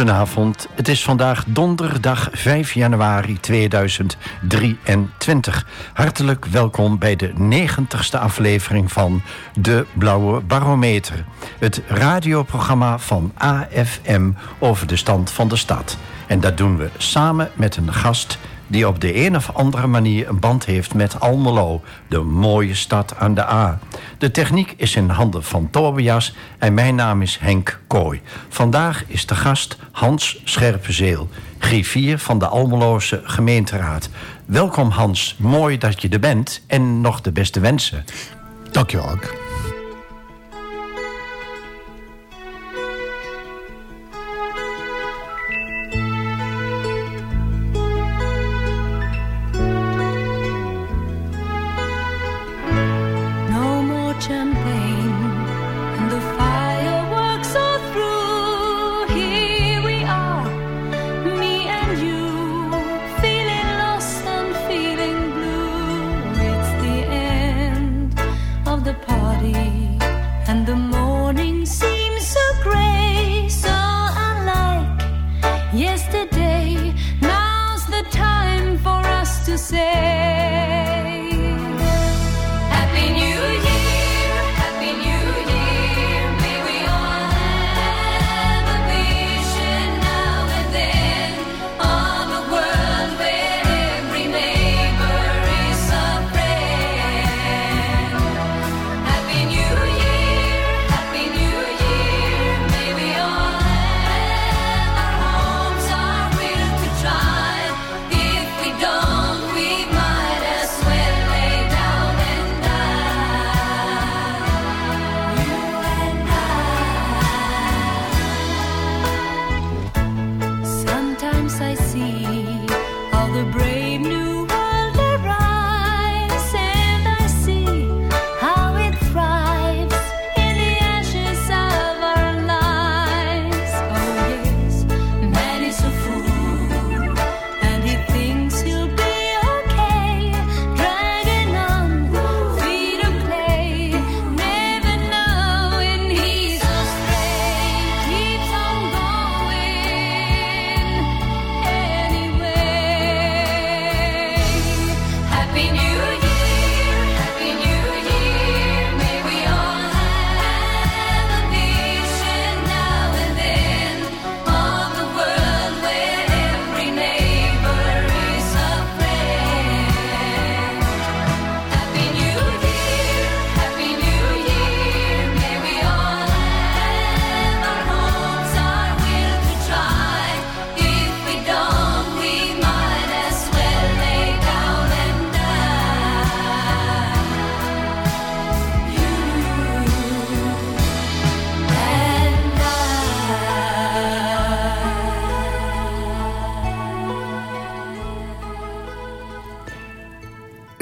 Goedenavond, het is vandaag donderdag 5 januari 2023. Hartelijk welkom bij de 90ste aflevering van De Blauwe Barometer. Het radioprogramma van AFM over de stand van de stad. En dat doen we samen met een gast die op de een of andere manier een band heeft met Almelo, de mooie stad aan de A. De techniek is in handen van Tobias en mijn naam is Henk Kooi. Vandaag is de gast Hans Scherpenzeel, griffier van de Almeloze gemeenteraad. Welkom Hans, mooi dat je er bent en nog de beste wensen. Dankjewel.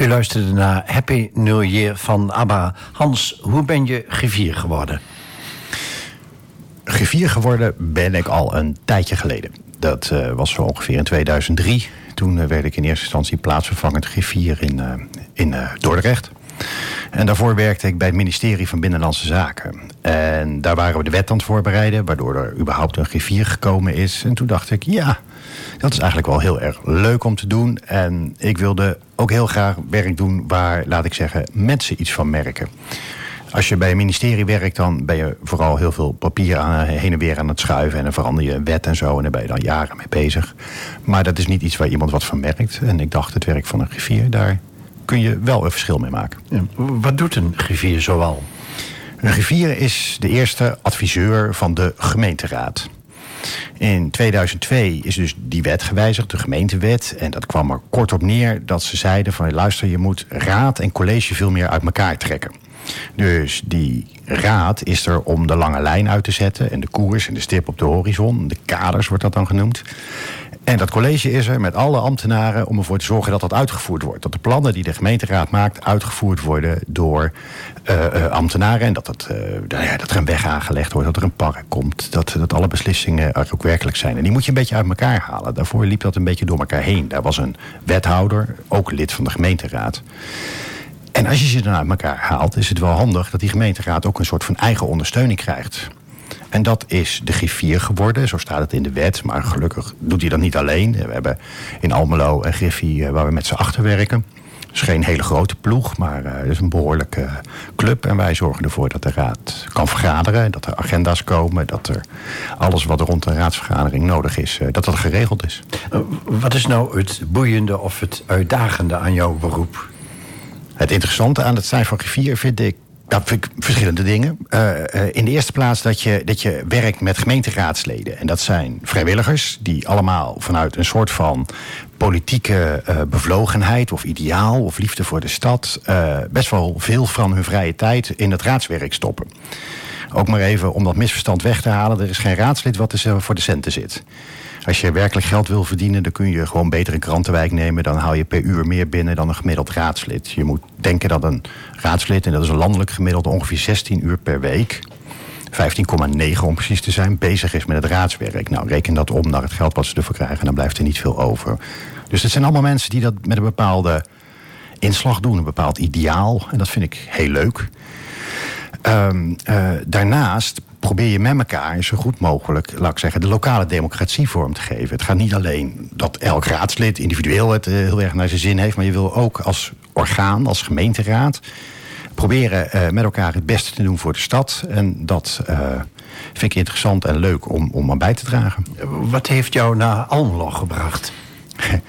Luisterde naar Happy New Year van ABBA. Hans, hoe ben je griffier geworden? Griffier geworden ben ik al een tijdje geleden. Dat uh, was zo ongeveer in 2003. Toen uh, werd ik in eerste instantie plaatsvervangend griffier in, uh, in Dordrecht. En daarvoor werkte ik bij het ministerie van Binnenlandse Zaken. En daar waren we de wet aan het voorbereiden, waardoor er überhaupt een griffier gekomen is. En toen dacht ik, ja, dat is eigenlijk wel heel erg leuk om te doen. En ik wilde ook heel graag werk doen waar, laat ik zeggen, mensen iets van merken. Als je bij een ministerie werkt, dan ben je vooral heel veel papier aan, heen en weer aan het schuiven. En dan verander je wet en zo. En daar ben je dan jaren mee bezig. Maar dat is niet iets waar iemand wat van merkt. En ik dacht, het werk van een griffier, daar kun je wel een verschil mee maken. Ja, wat doet een griffier zoal? Een griffier is de eerste adviseur van de gemeenteraad. In 2002 is dus die wet gewijzigd, de gemeentewet. En dat kwam er kort op neer dat ze zeiden van... luister, je moet raad en college veel meer uit elkaar trekken. Dus die raad is er om de lange lijn uit te zetten... en de koers en de stip op de horizon. De kaders wordt dat dan genoemd. En dat college is er met alle ambtenaren om ervoor te zorgen dat dat uitgevoerd wordt. Dat de plannen die de gemeenteraad maakt uitgevoerd worden door uh, uh, ambtenaren. En dat, uh, ja, dat er een weg aangelegd wordt, dat er een park komt. Dat, dat alle beslissingen ook werkelijk zijn. En die moet je een beetje uit elkaar halen. Daarvoor liep dat een beetje door elkaar heen. Daar was een wethouder, ook lid van de gemeenteraad. En als je ze dan uit elkaar haalt, is het wel handig dat die gemeenteraad ook een soort van eigen ondersteuning krijgt. En dat is de griffier geworden, zo staat het in de wet. Maar gelukkig doet hij dat niet alleen. We hebben in Almelo een griffie waar we met z'n achter werken. Het is geen hele grote ploeg, maar uh, het is een behoorlijke club. En wij zorgen ervoor dat de raad kan vergaderen. Dat er agenda's komen. Dat er alles wat rond een raadsvergadering nodig is, uh, dat dat geregeld is. Wat is nou het boeiende of het uitdagende aan jouw beroep? Het interessante aan het zijn van griffier vind ik dat vind ik verschillende dingen. Uh, uh, in de eerste plaats dat je, dat je werkt met gemeenteraadsleden. En dat zijn vrijwilligers die allemaal vanuit een soort van politieke uh, bevlogenheid of ideaal of liefde voor de stad best wel veel van hun vrije tijd in het raadswerk stoppen. Ook maar even om dat misverstand weg te halen: er is geen raadslid wat er voor de centen zit. Als je werkelijk geld wil verdienen, dan kun je gewoon beter een krantenwijk nemen. Dan haal je per uur meer binnen dan een gemiddeld raadslid. Je moet denken dat een raadslid, en dat is een landelijk gemiddelde ongeveer 16 uur per week. 15,9 om precies te zijn, bezig is met het raadswerk. Nou, reken dat om naar het geld wat ze ervoor krijgen, dan blijft er niet veel over. Dus het zijn allemaal mensen die dat met een bepaalde inslag doen, een bepaald ideaal. En dat vind ik heel leuk. Um, uh, daarnaast probeer je met elkaar zo goed mogelijk, laat ik zeggen, de lokale democratie vorm te geven. Het gaat niet alleen dat elk raadslid individueel het heel erg naar zijn zin heeft, maar je wil ook als orgaan, als gemeenteraad, proberen uh, met elkaar het beste te doen voor de stad. En dat uh, vind ik interessant en leuk om, om aan bij te dragen. Wat heeft jou naar Almelo gebracht?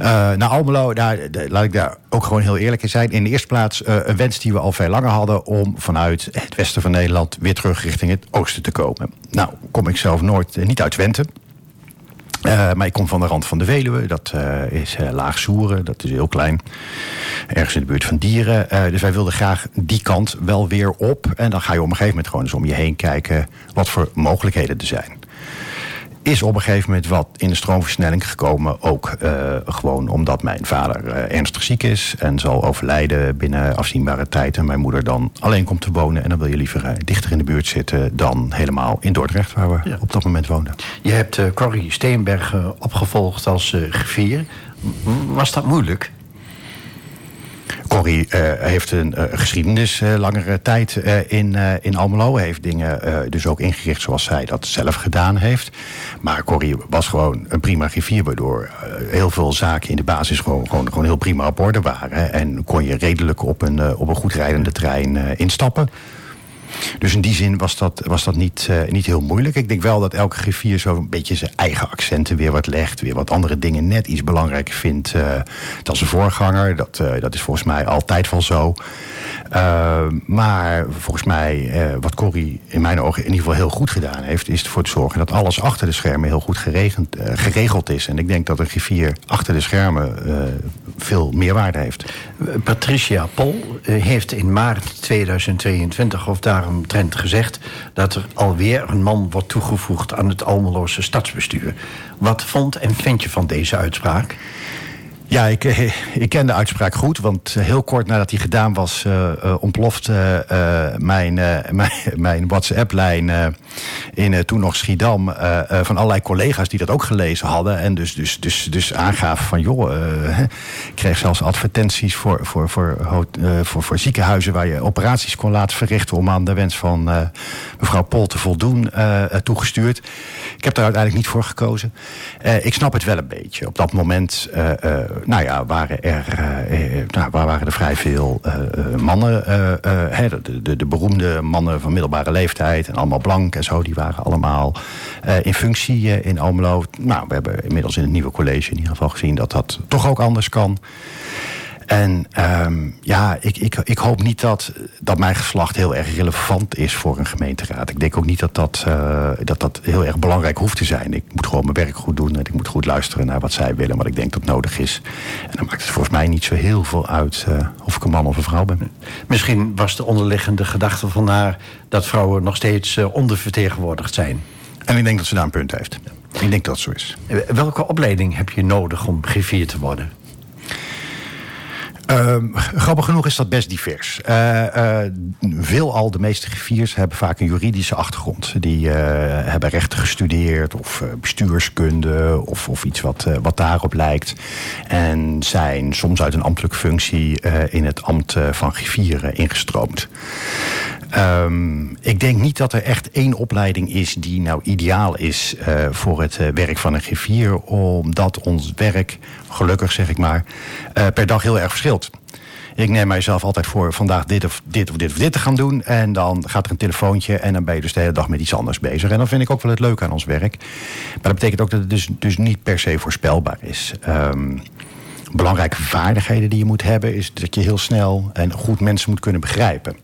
Uh, naar Almelo, daar, laat ik daar ook gewoon heel eerlijk in zijn. In de eerste plaats uh, een wens die we al veel langer hadden... om vanuit het westen van Nederland weer terug richting het oosten te komen. Nou, kom ik zelf nooit, uh, niet uit Twente. maar ik kom van de rand van de Veluwe. Dat is Laag Soeren, dat is heel klein. Ergens in de buurt van Dieren. dus wij wilden graag die kant wel weer op. En dan ga je op een gegeven moment gewoon eens om je heen kijken... wat voor mogelijkheden er zijn is op een gegeven moment wat in de stroomversnelling gekomen. Ook uh, gewoon omdat mijn vader uh, ernstig ziek is en zal overlijden binnen afzienbare tijd. En mijn moeder dan alleen komt te wonen. En dan wil je liever uh, dichter in de buurt zitten dan helemaal in Dordrecht, waar we ja. op dat moment woonden. Je hebt Corrie Steenberg opgevolgd als griffier. Was dat moeilijk? Corrie uh, heeft een uh, geschiedenis uh, langere tijd in, in Almelo. Heeft dingen dus ook ingericht zoals zij dat zelf gedaan heeft. Maar Corrie was gewoon een prima griffier... waardoor heel veel zaken in de basis gewoon, gewoon, gewoon heel prima op orde waren. En kon je redelijk op een, op een goed rijdende trein instappen. Dus in die zin was dat, was dat niet, uh, niet heel moeilijk. Ik denk wel dat elke griffier zo een beetje zijn eigen accenten weer wat legt. Weer wat andere dingen net iets belangrijker vindt uh, dan zijn voorganger. Dat, uh, dat is volgens mij altijd wel zo. maar volgens mij, wat Corrie in mijn ogen in ieder geval heel goed gedaan heeft... is ervoor te zorgen dat alles achter de schermen heel goed geregeld, is. En ik denk dat een griffier achter de schermen veel meerwaarde heeft. Patricia Pol heeft in maart 2022 of daar daaromtrent gezegd dat er alweer een man wordt toegevoegd aan het Almeloze stadsbestuur. Wat vond en vind je van deze uitspraak? Ja, ik, ik ken de uitspraak goed, want heel kort nadat die gedaan was, ontplofte uh, mijn, mijn, mijn WhatsApp-lijn in toen nog Schiedam van allerlei collega's die dat ook gelezen hadden. En dus, dus, dus, dus aangaven van, joh, ik kreeg zelfs advertenties voor, voor, voor, voor, voor ziekenhuizen waar je operaties kon laten verrichten om aan de wens van mevrouw Pol te voldoen, toegestuurd. Ik heb daar uiteindelijk niet voor gekozen. ik snap het wel een beetje. Op dat moment nou ja, waren er, uh, nou, waar waren er vrij veel mannen. De, de, de, beroemde mannen van middelbare leeftijd en allemaal blank en zo. Die waren allemaal in functie in Almelo. Nou, we hebben inmiddels in het nieuwe college in ieder geval gezien dat dat toch ook anders kan. En um, ja, ik, ik, ik hoop niet dat, dat mijn geslacht heel erg relevant is voor een gemeenteraad. Ik denk ook niet dat dat, uh, dat dat heel erg belangrijk hoeft te zijn. Ik moet gewoon mijn werk goed doen en ik moet goed luisteren naar wat zij willen, wat ik denk dat nodig is. En dan maakt het volgens mij niet zo heel veel uit uh, of ik een man of een vrouw ben. Misschien was de onderliggende gedachte van haar dat vrouwen nog steeds uh, ondervertegenwoordigd zijn. En ik denk dat ze daar een punt heeft. Ik denk dat het zo is. Welke opleiding heb je nodig om griffier te worden? Ehm, grappig genoeg is dat best divers. Uh, uh, veelal de meeste griffiers hebben vaak een juridische achtergrond. Die uh, hebben rechten gestudeerd of bestuurskunde of, of iets wat, wat daarop lijkt. En zijn soms uit een ambtelijke functie in het ambt van griffieren ingestroomd. Um, ik denk niet dat er echt één opleiding is die nou ideaal is voor het werk van een griffier. Omdat ons werk, gelukkig zeg ik maar, per dag heel erg verschilt. Ik neem mijzelf altijd voor vandaag dit of dit of dit of dit te gaan doen. En dan gaat er een telefoontje en dan ben je dus de hele dag met iets anders bezig. En dan vind ik ook wel het leuke aan ons werk. Maar dat betekent ook dat het dus, dus niet per se voorspelbaar is. Um, belangrijke vaardigheden die je moet hebben... is dat je heel snel en goed mensen moet kunnen begrijpen.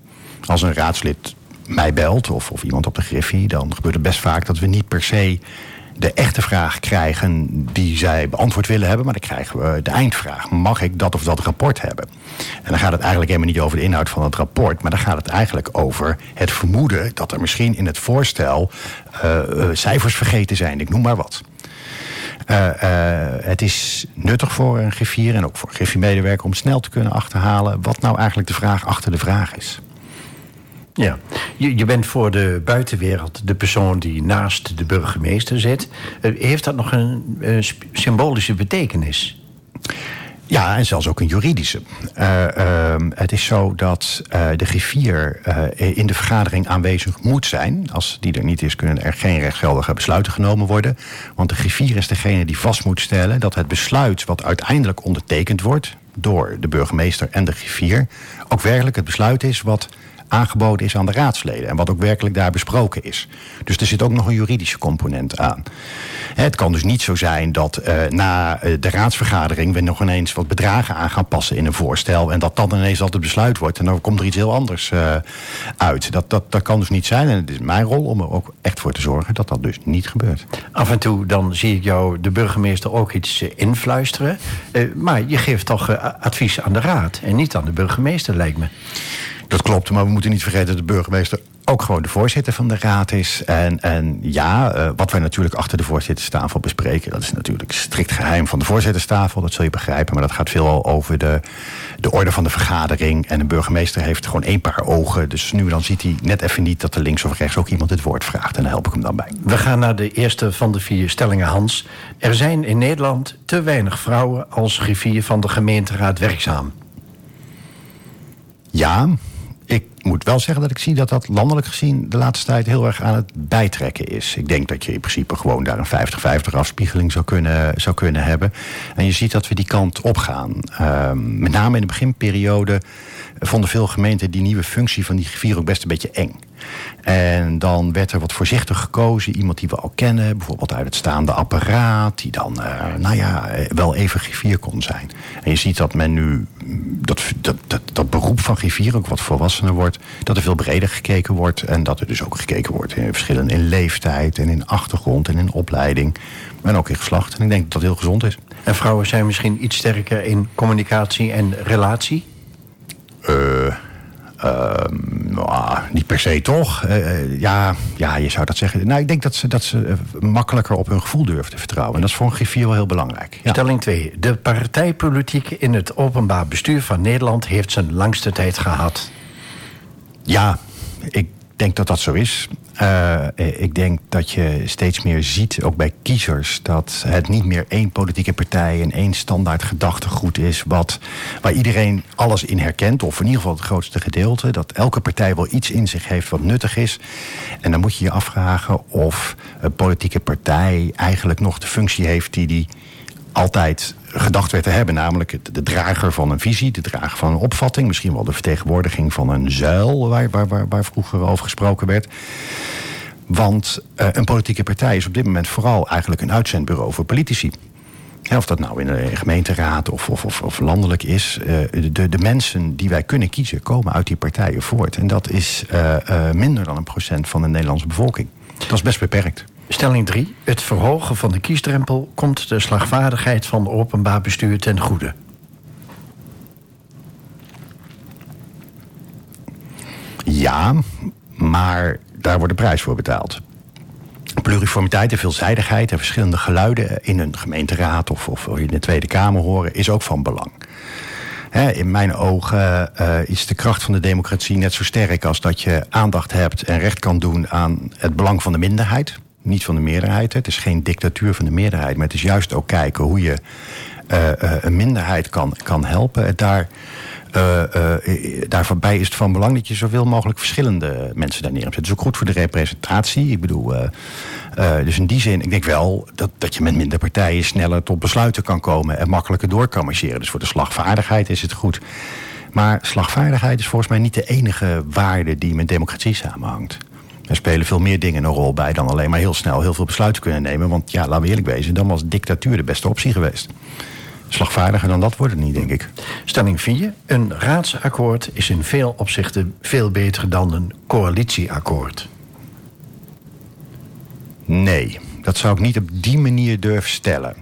Als een raadslid mij belt of, of iemand op de griffie... dan gebeurt het best vaak dat we niet per se de echte vraag krijgen die zij beantwoord willen hebben. Maar dan krijgen we de eindvraag. Mag ik dat of dat rapport hebben? En dan gaat het eigenlijk helemaal niet over de inhoud van het rapport. Maar dan gaat het eigenlijk over het vermoeden dat er misschien in het voorstel uh, cijfers vergeten zijn. Ik noem maar wat. Uh, het is nuttig voor een griffier en ook voor een griffiemedewerker om snel te kunnen achterhalen wat nou eigenlijk de vraag achter de vraag is. Ja, je, bent voor de buitenwereld de persoon die naast de burgemeester zit. Uh, heeft dat nog een symbolische betekenis? Ja, en zelfs ook een juridische. Uh, het is zo dat de griffier in de vergadering aanwezig moet zijn. Als die er niet is, kunnen er geen rechtsgeldige besluiten genomen worden. Want de griffier is degene die vast moet stellen dat het besluit wat uiteindelijk ondertekend wordt door de burgemeester en de griffier ook werkelijk het besluit is wat aangeboden is aan de raadsleden. En wat ook werkelijk daar besproken is. Dus er zit ook nog een juridische component aan. Het kan dus niet zo zijn dat uh, na uh, de raadsvergadering we nog ineens wat bedragen aan gaan passen in een voorstel. En dat dan ineens al het besluit wordt. En dan komt er iets heel anders uh, uit. Dat, dat, dat kan dus niet zijn. En het is mijn rol om er ook echt voor te zorgen dat dat dus niet gebeurt. Af en toe dan zie ik jou de burgemeester ook iets influisteren. maar je geeft toch advies aan de raad en niet aan de burgemeester, lijkt me. Dat klopt, maar we moeten niet vergeten dat de burgemeester ook gewoon de voorzitter van de raad is. En, en ja, uh, wat wij natuurlijk achter de voorzitterstafel bespreken... dat is natuurlijk strikt geheim van de voorzitterstafel, dat zul je begrijpen. Maar dat gaat veelal over de, de orde van de vergadering. En de burgemeester heeft gewoon één paar ogen. Dus nu dan ziet hij net even niet dat er links of rechts ook iemand het woord vraagt. En daar help ik hem dan bij. We gaan naar de eerste van de vier stellingen, Hans. Er zijn in Nederland te weinig vrouwen als griffier van de gemeenteraad werkzaam. Ja, moet wel zeggen dat ik zie dat dat landelijk gezien de laatste tijd heel erg aan het bijtrekken is. Ik denk dat je in principe gewoon daar een 50-50 afspiegeling zou kunnen, zou kunnen hebben. En je ziet dat we die kant op gaan. Uh, met name in de beginperiode vonden veel gemeenten die nieuwe functie van die griffier ook best een beetje eng. En dan werd er wat voorzichtig gekozen. Iemand die we al kennen, bijvoorbeeld uit het staande apparaat... die dan, uh, nou ja, wel even griffier kon zijn. En je ziet dat men nu, dat, dat, dat, dat beroep van griffier ook wat volwassener wordt... dat er veel breder gekeken wordt... en dat er dus ook gekeken wordt in verschillen in leeftijd... en in achtergrond en in opleiding... en ook in geslacht. En ik denk dat dat heel gezond is. En vrouwen zijn misschien iets sterker in communicatie en relatie? Uh, uh, nou, niet per se toch. Uh, ja, ja, je zou dat zeggen. Nou, ik denk dat ze, dat ze makkelijker op hun gevoel durven te vertrouwen. En dat is voor een griffier wel heel belangrijk. Ja. Stelling 2. De partijpolitiek in het openbaar bestuur van Nederland... heeft zijn langste tijd gehad. Ja, ik denk dat dat zo is. Uh, ik denk dat je steeds meer ziet, ook bij kiezers, dat het niet meer één politieke partij en één standaard gedachtegoed is, wat, waar iedereen alles in herkent, of in ieder geval het grootste gedeelte. Dat elke partij wel iets in zich heeft wat nuttig is. En dan moet je je afvragen of een politieke partij eigenlijk nog de functie heeft die die altijd gedacht werd te hebben. Namelijk de drager van een visie, de drager van een opvatting. Misschien wel de vertegenwoordiging van een zuil waar, waar, waar, waar vroeger over gesproken werd. Want uh, een politieke partij is op dit moment vooral eigenlijk een uitzendbureau voor politici. of dat nou in een gemeenteraad of, of, of, of landelijk is. Uh, de, de mensen die wij kunnen kiezen komen uit die partijen voort. En dat is uh, minder dan een procent van de Nederlandse bevolking. Dat is best beperkt. Stelling 3. Het verhogen van de kiesdrempel komt de slagvaardigheid van openbaar bestuur ten goede. Ja, maar daar wordt de prijs voor betaald. Pluriformiteit en veelzijdigheid en verschillende geluiden in een gemeenteraad of, of in de Tweede Kamer horen is ook van belang. in mijn ogen uh, is de kracht van de democratie net zo sterk als dat je aandacht hebt en recht kan doen aan het belang van de minderheid. Niet van de meerderheid. Het is geen dictatuur van de meerderheid, maar het is juist ook kijken hoe je uh, een minderheid kan, kan helpen. En daar, uh, is het van belang dat je zoveel mogelijk verschillende mensen daar neerzet. Het is ook goed voor de representatie. Ik bedoel, dus in die zin, ik denk wel dat, dat je met minder partijen sneller tot besluiten kan komen en makkelijker door kan marcheren. Dus voor de slagvaardigheid is het goed. Maar slagvaardigheid is volgens mij niet de enige waarde die met democratie samenhangt. Er spelen veel meer dingen een rol bij dan alleen maar heel snel heel veel besluiten kunnen nemen. Want ja, laten we eerlijk wezen, dan was dictatuur de beste optie geweest. Slagvaardiger dan dat wordt het niet, denk ik. Stelling 4. Een raadsakkoord is in veel opzichten veel beter dan een coalitieakkoord. Nee, dat zou ik niet op die manier durven stellen.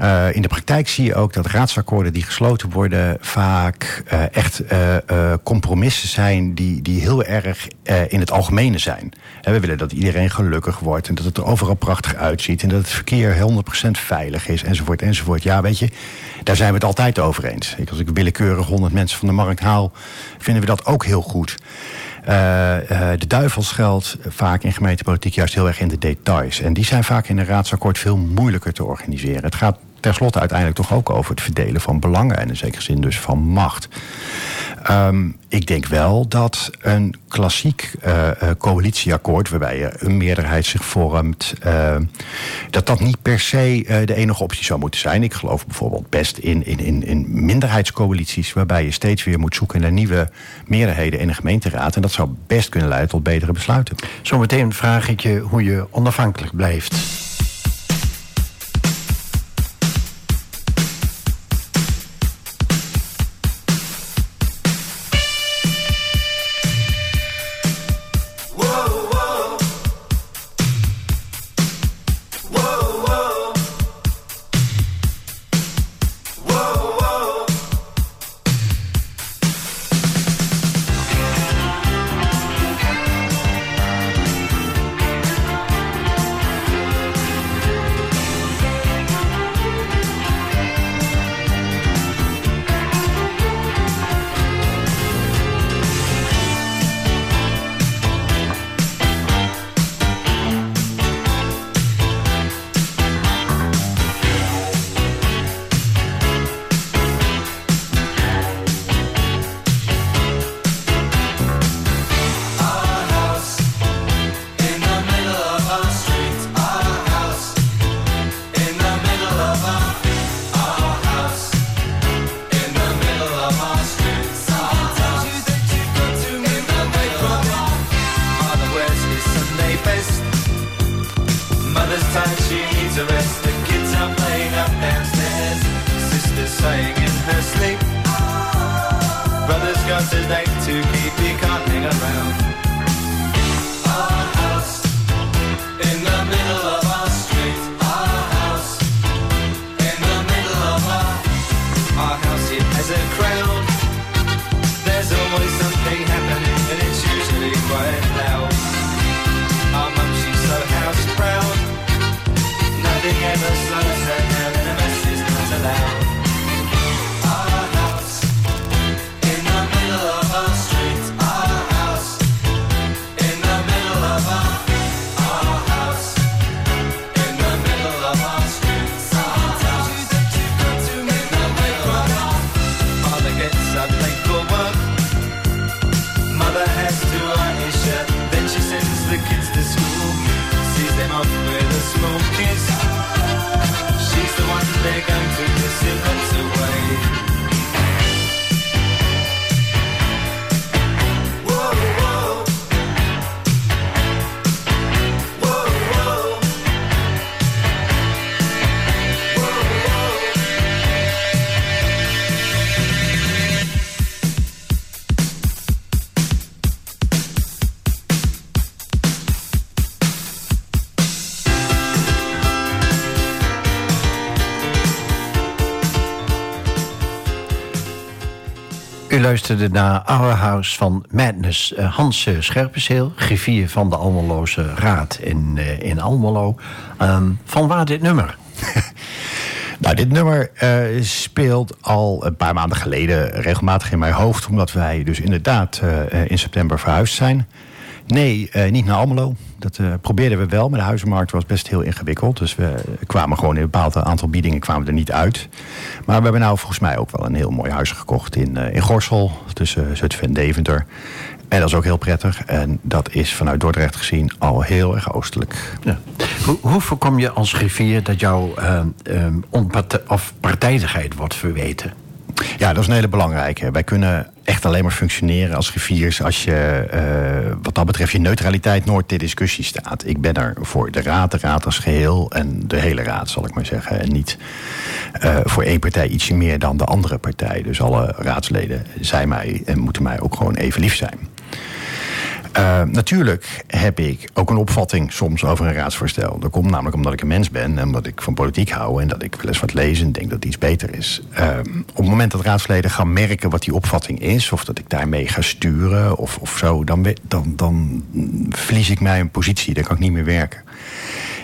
Uh, in de praktijk zie je ook dat raadsakkoorden die gesloten worden vaak uh, echt uh, compromissen zijn die, die heel erg in het algemene zijn. We willen dat iedereen gelukkig wordt en dat het er overal prachtig uitziet en dat het verkeer 100% veilig is enzovoort enzovoort. Ja, weet je, daar zijn we het altijd over eens. Ik, als ik willekeurig 100 mensen van de markt haal, vinden we dat ook heel goed. De duivel schuilt vaak in gemeentepolitiek juist heel erg in de details. En die zijn vaak in een raadsakkoord veel moeilijker te organiseren. Het gaat tenslotte uiteindelijk toch ook over het verdelen van belangen en in zekere zin dus van macht. Um, ik denk wel dat een klassiek uh, coalitieakkoord, waarbij je een meerderheid zich vormt, uh, dat dat niet per se de enige optie zou moeten zijn. Ik geloof bijvoorbeeld best in, in, in, in minderheidscoalities, waarbij je steeds weer moet zoeken naar nieuwe meerderheden in een gemeenteraad. En dat zou best kunnen leiden tot betere besluiten. Zometeen vraag ik je hoe je onafhankelijk blijft. her sleep. Brother's got a date to keep, he can't hang around. Luisterde naar Our House van Madness. Uh, Hans uh, Scherpenzeel, griffier van de Almeloze Raad in, uh, in Almelo. Um, van waar dit nummer? Nou, dit nummer speelt al een paar maanden geleden regelmatig in mijn hoofd, omdat wij dus inderdaad in september verhuisd zijn. Nee, uh, niet naar Almelo. Dat probeerden we wel, maar de huizenmarkt was best heel ingewikkeld. Dus we kwamen gewoon in een bepaald aantal biedingen kwamen er niet uit. Maar we hebben nou volgens mij ook wel een heel mooi huis gekocht in, in Gorsel, tussen Zutphen en Deventer. En dat is ook heel prettig. En dat is vanuit Dordrecht gezien al heel erg oostelijk. Ja. Hoe, hoe voorkom je als griffier dat jouw uh, of partijdigheid wordt verweten? Ja, dat is een hele belangrijke. Wij kunnen echt alleen maar functioneren als griffiers als je, uh, wat dat betreft, je neutraliteit nooit ter discussie staat. Ik ben er voor de raad, de raad als geheel en de hele raad, zal ik maar zeggen. En niet uh, voor één partij ietsje meer dan de andere partij. Dus alle raadsleden zijn mij en moeten mij ook gewoon even lief zijn. Uh, natuurlijk heb ik ook een opvatting soms over een raadsvoorstel. Dat komt namelijk omdat ik een mens ben en omdat ik van politiek hou en dat ik wel eens wat lees en denk dat iets beter is. Uh, op het moment dat raadsleden gaan merken wat die opvatting is, of dat ik daarmee ga sturen of, of zo, dan, dan, dan verlies ik mij een positie. Dan kan ik niet meer werken.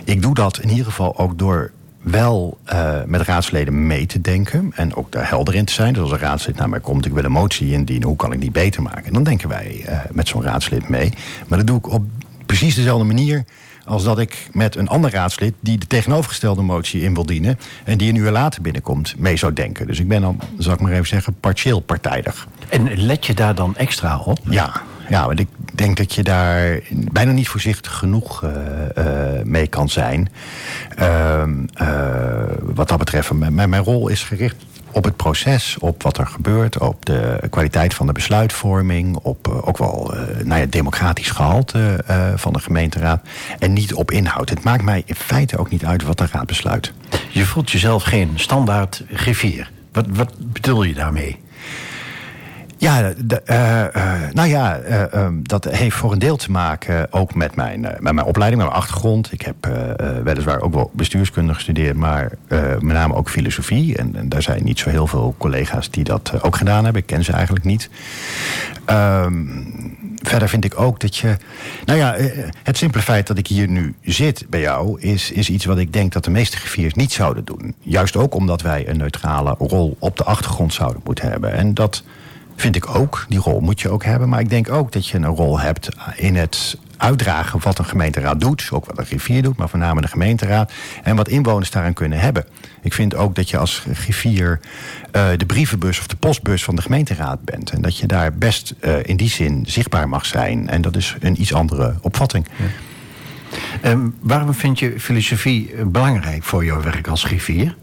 Ik doe dat in ieder geval ook door wel uh, met raadsleden mee te denken en ook daar helder in te zijn. Dus als een raadslid naar mij komt, ik wil een motie indienen, hoe kan ik die beter maken? Dan denken wij uh, met zo'n raadslid mee. Maar dat doe ik op precies dezelfde manier als dat ik met een ander raadslid die de tegenovergestelde motie in wil dienen en die een uur later binnenkomt, mee zou denken. Dus ik ben dan, zal ik maar even zeggen, partieel partijdig. En let je daar dan extra op? Ja, ja, ik denk dat je daar bijna niet voorzichtig genoeg uh, uh, mee kan zijn. Uh, wat dat betreft, mijn, mijn rol is gericht op het proces, op wat er gebeurt, op de kwaliteit van de besluitvorming, op ook wel uh, nou ja, democratisch gehalte van de gemeenteraad. En niet op inhoud. Het maakt mij in feite ook niet uit wat de raad besluit. Je voelt jezelf geen standaard griffier. Wat, wat bedoel je daarmee? Ja, de, uh, uh, nou ja, uh, um, dat heeft voor een deel te maken ook met mijn, met mijn opleiding, met mijn achtergrond. Ik heb weliswaar ook wel bestuurskunde gestudeerd, maar met name ook filosofie. En, en, daar zijn niet zo heel veel collega's die dat ook gedaan hebben. Ik ken ze eigenlijk niet. Um, verder vind ik ook dat je. Nou ja, het simpele feit dat ik hier nu zit bij jou is, is iets wat ik denk dat de meeste griffiers niet zouden doen. Juist ook omdat wij een neutrale rol op de achtergrond zouden moeten hebben. En dat vind ik ook. Die rol moet je ook hebben. Maar ik denk ook dat je een rol hebt in het uitdragen wat een gemeenteraad doet. Ook wat een griffier doet, maar voornamelijk de gemeenteraad. En wat inwoners daaraan kunnen hebben. Ik vind ook dat je als griffier uh, de brievenbus of de postbus van de gemeenteraad bent. En dat je daar best uh, in die zin zichtbaar mag zijn. En dat is een iets andere opvatting. Um, waarom vind je filosofie belangrijk voor jouw werk als griffier?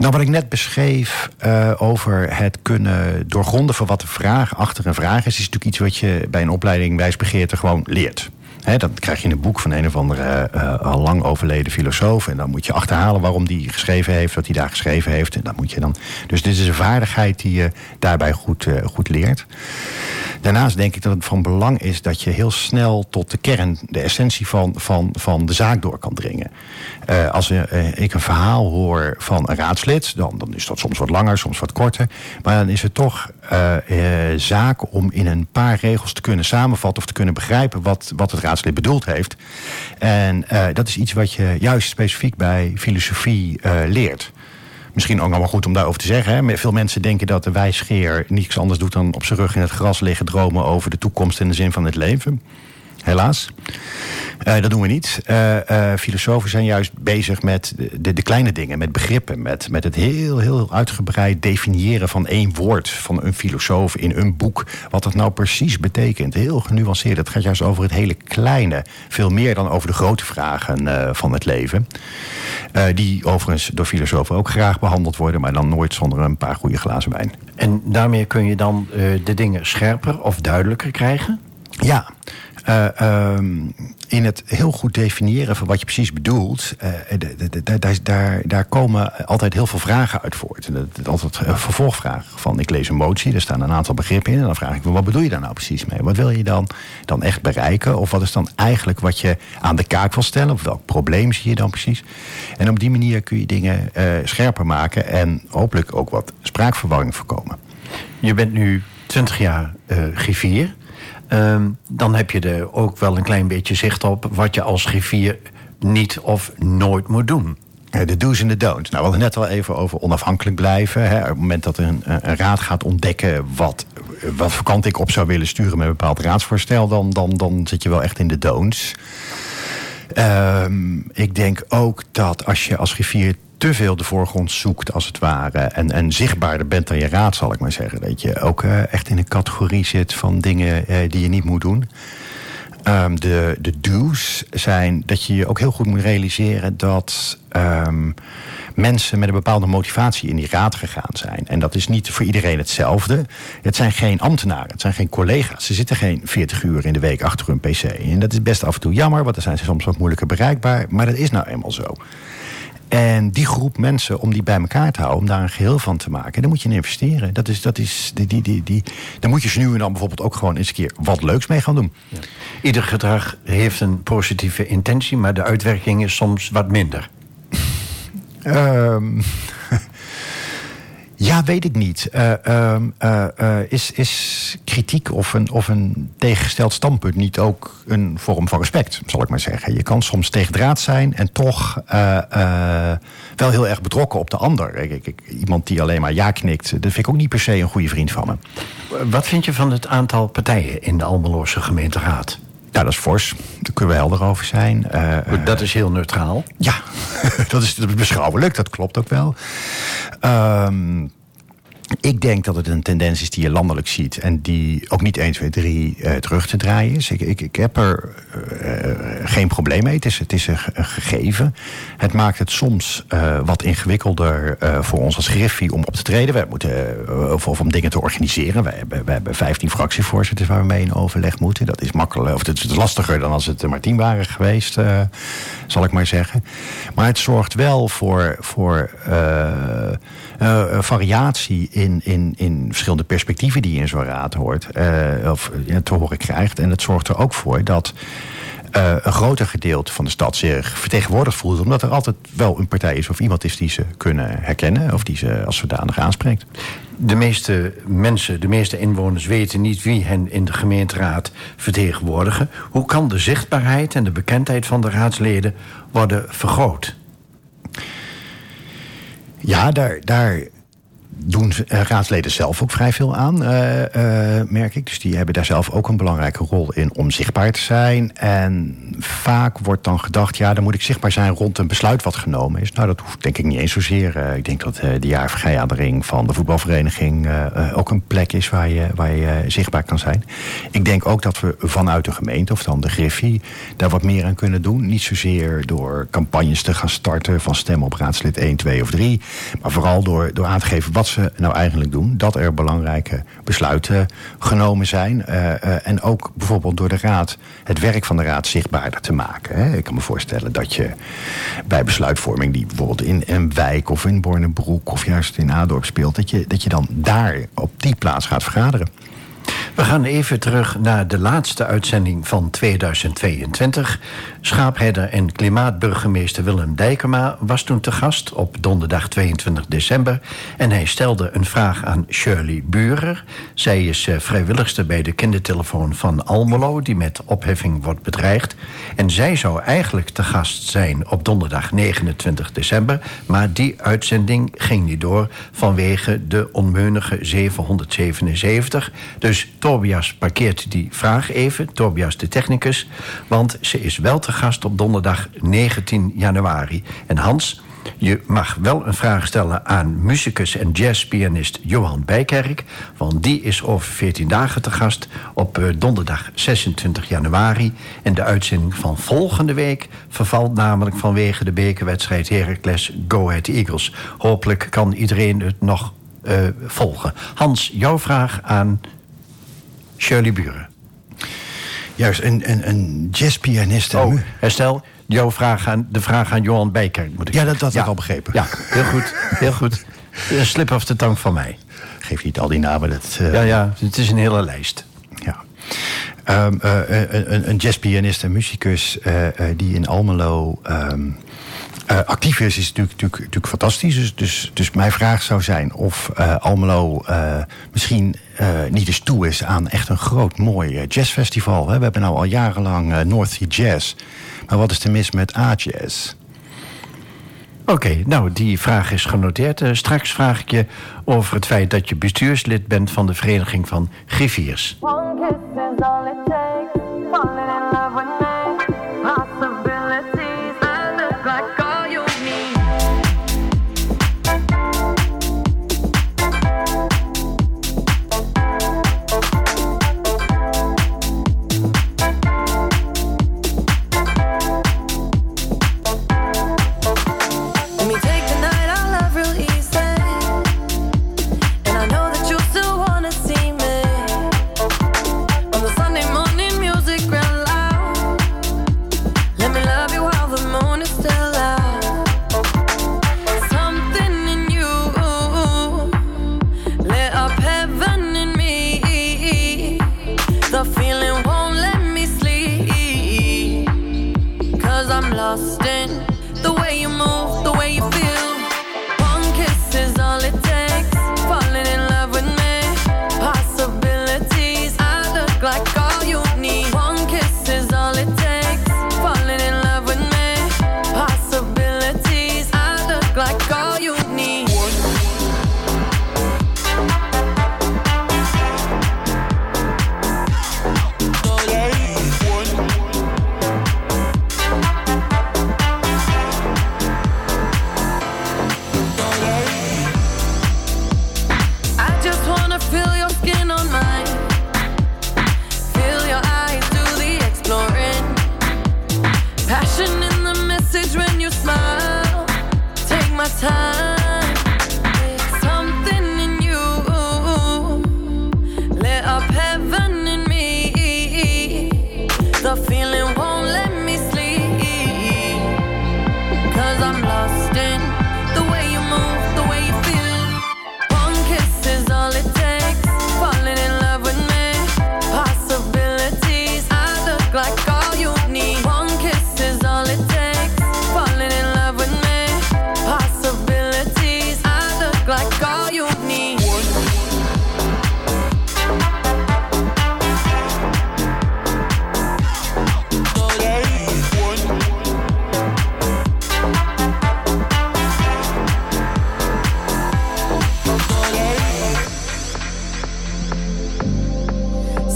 Nou, wat ik net beschreef uh, over het kunnen doorgronden van wat de vraag achter een vraag is, is natuurlijk iets wat je bij een opleiding wijsbegeerte gewoon leert. He, dan krijg je een boek van een of andere al lang overleden filosoof. En dan moet je achterhalen waarom die geschreven heeft, wat hij daar geschreven heeft. En dan moet je dan. Dus dit is een vaardigheid die je daarbij goed, uh, goed leert. Daarnaast denk ik dat het van belang is dat je heel snel tot de kern, de essentie van, van, van de zaak door kan dringen. Als ik een verhaal hoor van een raadslid, dan, dan is dat soms wat langer, soms wat korter. Maar dan is het toch zaak om in een paar regels te kunnen samenvatten of te kunnen begrijpen wat, wat het raadslid bedoeld heeft. En uh, dat is iets wat je juist specifiek bij filosofie leert. Misschien ook wel goed om daarover te zeggen. Hè. Veel mensen denken dat de wijsgeer niets anders doet dan op zijn rug in het gras liggen dromen over de toekomst en de zin van het leven. Helaas. Uh, dat doen we niet. Uh, uh, filosofen zijn juist bezig met de, de, kleine dingen, met begrippen, met, met het heel, heel uitgebreid definiëren van één woord van een filosoof in een boek. Wat dat nou precies betekent. Heel genuanceerd. Het gaat juist over het hele kleine. Veel meer dan over de grote vragen van het leven. die overigens door filosofen ook graag behandeld worden, maar dan nooit zonder een paar goede glazen wijn. En daarmee kun je dan de dingen scherper of duidelijker krijgen? Ja, uh, um, in het heel goed definiëren van wat je precies bedoelt, uh, daar, daar komen altijd heel veel vragen uit voort. En dat is altijd een vervolgvraag van ik lees een motie, er staan een aantal begrippen in en dan vraag ik me wat bedoel je daar nou precies mee? Wat wil je dan, dan echt bereiken? Of wat is dan eigenlijk wat je aan de kaak wil stellen? Of welk probleem zie je dan precies? En op die manier kun je dingen scherper maken en hopelijk ook wat spraakverwarring voorkomen. Je bent nu 20 jaar uh, griffier. Um, dan heb je er ook wel een klein beetje zicht op wat je als griffier niet of nooit moet doen. De do's en de don'ts. Nou, we hadden net al even over onafhankelijk blijven. Hè. Op het moment dat een, raad gaat ontdekken wat, wat voor kant ik op zou willen sturen met een bepaald raadsvoorstel, dan, dan, dan zit je wel echt in de don'ts. Um, ik denk ook dat als je als griffier te veel de voorgrond zoekt, als het ware. En, en zichtbaarder bent dan je raad, zal ik maar zeggen. Dat je ook uh, echt in een categorie zit van dingen uh, die je niet moet doen. Um, de, de do's zijn dat je je ook heel goed moet realiseren dat um, mensen met een bepaalde motivatie in die raad gegaan zijn. En dat is niet voor iedereen hetzelfde. Het zijn geen ambtenaren, het zijn geen collega's. Ze zitten geen 40 uur in de week achter hun pc. En dat is best af en toe jammer, want dan zijn ze soms wat moeilijker bereikbaar. Maar dat is nou eenmaal zo. En die groep mensen, om die bij elkaar te houden, om daar een geheel van te maken, daar moet je in investeren. Dat is, dat is, die, die, die, die, daar moet je ze nu en dan bijvoorbeeld ook gewoon eens een keer wat leuks mee gaan doen. Ja. Ieder gedrag heeft een positieve intentie, maar de uitwerking is soms wat minder. um, Ja, weet ik niet. Uh, uh, uh, is, is kritiek of een, of een tegengesteld standpunt niet ook een vorm van respect, zal ik maar zeggen? Je kan soms tegendraad zijn en toch wel heel erg betrokken op de ander. Ik, ik, iemand die alleen maar ja knikt, dat vind ik ook niet per se een goede vriend van me. Wat vind je van het aantal partijen in de Almeloorse gemeenteraad? Ja, dat is fors. Daar kunnen we helder over zijn. Uh, dat is heel neutraal. Ja, dat, is, beschouwelijk. Dat klopt ook wel. Um, ik denk dat het een tendens is die je landelijk ziet en die ook niet 1, 2, 3 uh, terug te draaien is. Ik, ik, ik heb er uh, geen probleem mee. Het is, het is een, gegeven. Het maakt het soms uh, wat ingewikkelder voor ons als Griffie om op te treden. We moeten, of, om dingen te organiseren. We hebben, hebben 15 fractievoorzitters waar we mee in overleg moeten. Dat is makkelijk, of het is lastiger dan als het maar 10 waren geweest, zal ik maar zeggen. Maar het zorgt wel voor, voor variatie in, in, in verschillende perspectieven die je in zo'n raad hoort, uh, of te horen krijgt. En het zorgt er ook voor dat uh, een groter gedeelte van de stad zich vertegenwoordigd voelt. Omdat er altijd wel een partij is of iemand is die ze kunnen herkennen. Of die ze als zodanig aanspreekt. De meeste mensen, de meeste inwoners weten niet wie hen in de gemeenteraad vertegenwoordigen. Hoe kan de zichtbaarheid en de bekendheid van de raadsleden worden vergroot? Ja, daar, daar doen uh, raadsleden zelf ook vrij veel aan, uh, uh, merk ik. Dus die hebben daar zelf ook een belangrijke rol in om zichtbaar te zijn. En vaak wordt dan gedacht, ja, dan moet ik zichtbaar zijn rond een besluit wat genomen is. Nou, dat hoeft denk ik niet eens zozeer. ik denk dat de jaarvergadering van de voetbalvereniging ook een plek is waar je, waar je zichtbaar kan zijn. Ik denk ook dat we vanuit de gemeente, of dan de Griffie, daar wat meer aan kunnen doen. Niet zozeer door campagnes te gaan starten van stem op raadslid 1, 2 of 3. Maar vooral door, door aan te geven wat ze nou eigenlijk doen. Dat er belangrijke besluiten genomen zijn. Uh, uh, en ook bijvoorbeeld door de Raad het werk van de Raad zichtbaarder te maken. Ik kan me voorstellen dat je bij besluitvorming die bijvoorbeeld in een wijk of in Bornebroek of juist in Adorp speelt, dat je, dat je dan daar op die plaats gaat vergaderen. We gaan even terug naar de laatste uitzending van 2022. Schaapherder en klimaatburgemeester Willem Dijkema was toen te gast op donderdag 22 december. En hij stelde een vraag aan Shirley Burer. Zij is eh, vrijwilligste bij de kindertelefoon van Almelo, die met opheffing wordt bedreigd. En zij zou eigenlijk te gast zijn op donderdag 29 december. Maar die uitzending ging niet door vanwege de onmeunige 777. Dus Tobias parkeert die vraag even, Tobias de technicus, want ze is wel te gast op donderdag 19 januari. En Hans, je mag wel een vraag stellen aan muzikus en jazzpianist Johan Bijkerk, want die is over 14 dagen te gast op uh, donderdag 26 januari. En de uitzending van volgende week vervalt namelijk vanwege de bekerwedstrijd Heracles Go Ahead Eagles. Hopelijk kan iedereen het nog uh, volgen. Hans, jouw vraag aan Shirley Buren. Juist, een, een, een jazzpianist. Oh, herstel, jouw vraag aan, de vraag aan Johan Bijker. Moet ik ja, dat, dat ja. heb ik al begrepen. Ja, heel goed, heel goed. Een slip of de tang van mij. Geef niet al die namen. Dat, uh... Ja, ja, het is een hele lijst. Ja. Um, uh, een, een jazzpianist en muzikus uh, die in Almelo... Um, uh, actief is, is natuurlijk, natuurlijk, natuurlijk fantastisch. Dus, dus, dus mijn vraag zou zijn of uh, Almelo uh, misschien niet eens toe is aan echt een groot mooi jazzfestival. Hè? We hebben nou al jarenlang North Sea Jazz. Maar wat is er mis met A-jazz? Oké, nou, die vraag is genoteerd. Uh, straks vraag ik je over het feit dat je bestuurslid bent van de Vereniging van Griffiers. lost in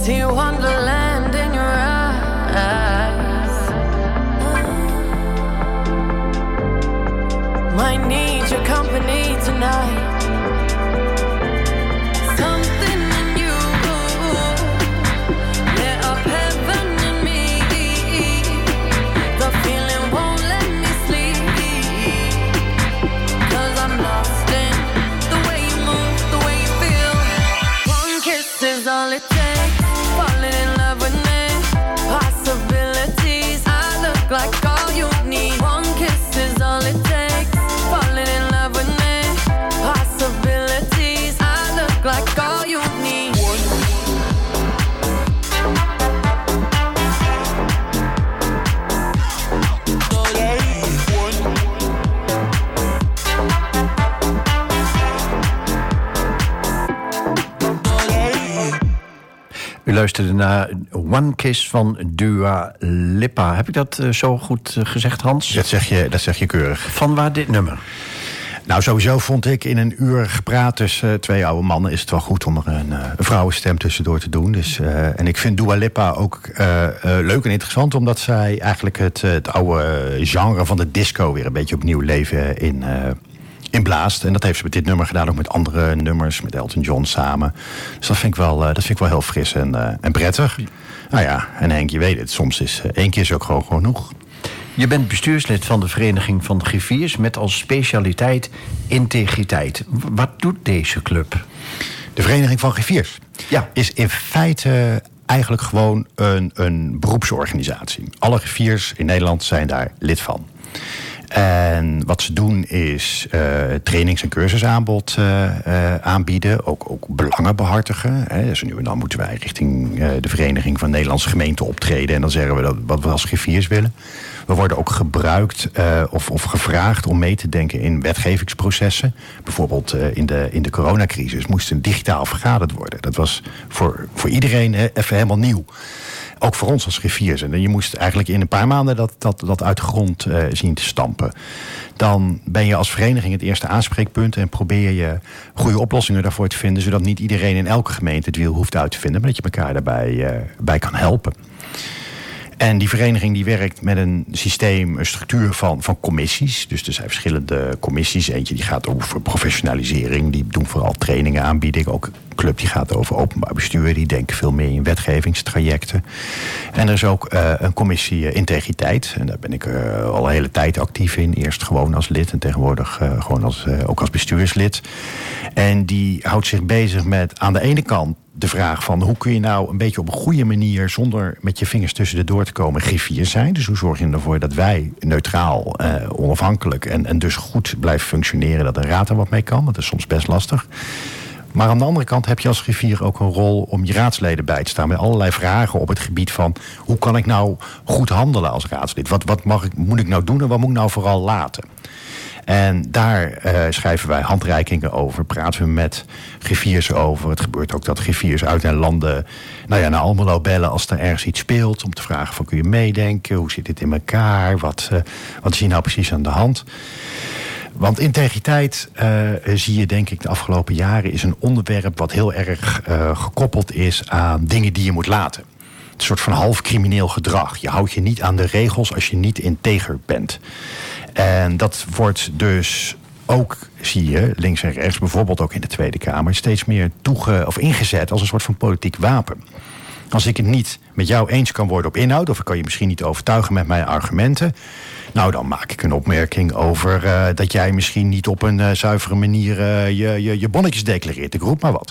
See wonderland in your eyes. Might need your company tonight. Luisterde naar One Kiss van Dua Lipa. Heb ik dat uh, zo goed uh, gezegd, Hans? Dat zeg, je, dat zeg je keurig. Van waar dit nummer? Nou, sowieso vond ik in een uur gepraat tussen uh, twee oude mannen... is het wel goed om er een, een vrouwenstem tussendoor te doen. Dus, en ik vind Dua Lipa ook leuk en interessant... omdat zij eigenlijk het, het oude genre van de disco... weer een beetje opnieuw leven in inblaast. En dat heeft ze met dit nummer gedaan, ook met andere nummers, met Elton John samen. Dus dat vind ik wel, uh, dat vind ik wel heel fris en, uh, en prettig. Nou ja, en Henk, je weet het, soms is uh, één keer is ook gewoon genoeg. Je bent bestuurslid van de Vereniging van de Griffiers met als specialiteit integriteit. Wat doet deze club? De Vereniging van Griffiers ja. is in feite eigenlijk gewoon een, een beroepsorganisatie. Alle griffiers in Nederland zijn daar lid van. En wat ze doen is uh, trainings- en cursusaanbod uh, uh, aanbieden. Ook, ook belangen behartigen. Hè. Dus nu en dan moeten wij richting de Vereniging van Nederlandse Gemeenten optreden. En dan zeggen we dat, wat we als griffiers willen. We worden ook gebruikt of, of gevraagd om mee te denken in wetgevingsprocessen. Bijvoorbeeld in, de, in de coronacrisis moest een digitaal vergaderd worden. Dat was voor, voor iedereen even helemaal nieuw. Ook voor ons als griffiers. En je moest eigenlijk in een paar maanden dat, dat, dat uit de grond uh, zien te stampen. Dan ben je als vereniging het eerste aanspreekpunt en probeer je goede oplossingen daarvoor te vinden, zodat niet iedereen in elke gemeente het wiel hoeft uit te vinden, maar dat je elkaar daarbij uh, bij kan helpen. En die vereniging die werkt met een systeem, een structuur van, van commissies. Dus er zijn verschillende commissies. Eentje die gaat over professionalisering. Die doen vooral trainingen aanbieden. Ook club die gaat over openbaar bestuur. Die denken veel meer in wetgevingstrajecten. En er is ook uh, een commissie uh, integriteit. En daar ben ik uh, al een hele tijd actief in. Eerst gewoon als lid en tegenwoordig gewoon als, ook als bestuurslid. En die houdt zich bezig met aan de ene kant de vraag van hoe kun je nou een beetje op een goede manier, zonder met je vingers tussen de door te komen, griffier zijn. Dus hoe zorg je ervoor dat wij neutraal, eh, onafhankelijk en, en dus goed blijven functioneren, dat de raad er wat mee kan. Dat is soms best lastig. Maar aan de andere kant heb je als griffier ook een rol om je raadsleden bij te staan. Met allerlei vragen op het gebied van hoe kan ik nou goed handelen als raadslid? Wat, wat mag ik, moet ik nou doen en wat moet ik nou vooral laten? En daar uh, schrijven wij handreikingen over, praten we met griffiers over. Het gebeurt ook dat griffiers uit naar landen, nou ja, naar Almelo bellen als er ergens iets speelt. Om te vragen van kun je meedenken, hoe zit dit in elkaar, wat, uh, wat is hier nou precies aan de hand. Want integriteit, uh, zie je denk ik de afgelopen jaren, is een onderwerp wat heel erg uh, gekoppeld is aan dingen die je moet laten. Een soort van half crimineel gedrag. Je houdt je niet aan de regels als je niet integer bent. En dat wordt dus ook, zie je, links en rechts, bijvoorbeeld ook in de Tweede Kamer, steeds meer toege, of ingezet als een soort van politiek wapen. Als ik het niet met jou eens kan worden op inhoud, of ik kan je misschien niet overtuigen met mijn argumenten, nou dan maak ik een opmerking over uh, dat jij misschien niet op een uh, zuivere manier uh, je, je, je bonnetjes declareert. Ik roep maar wat.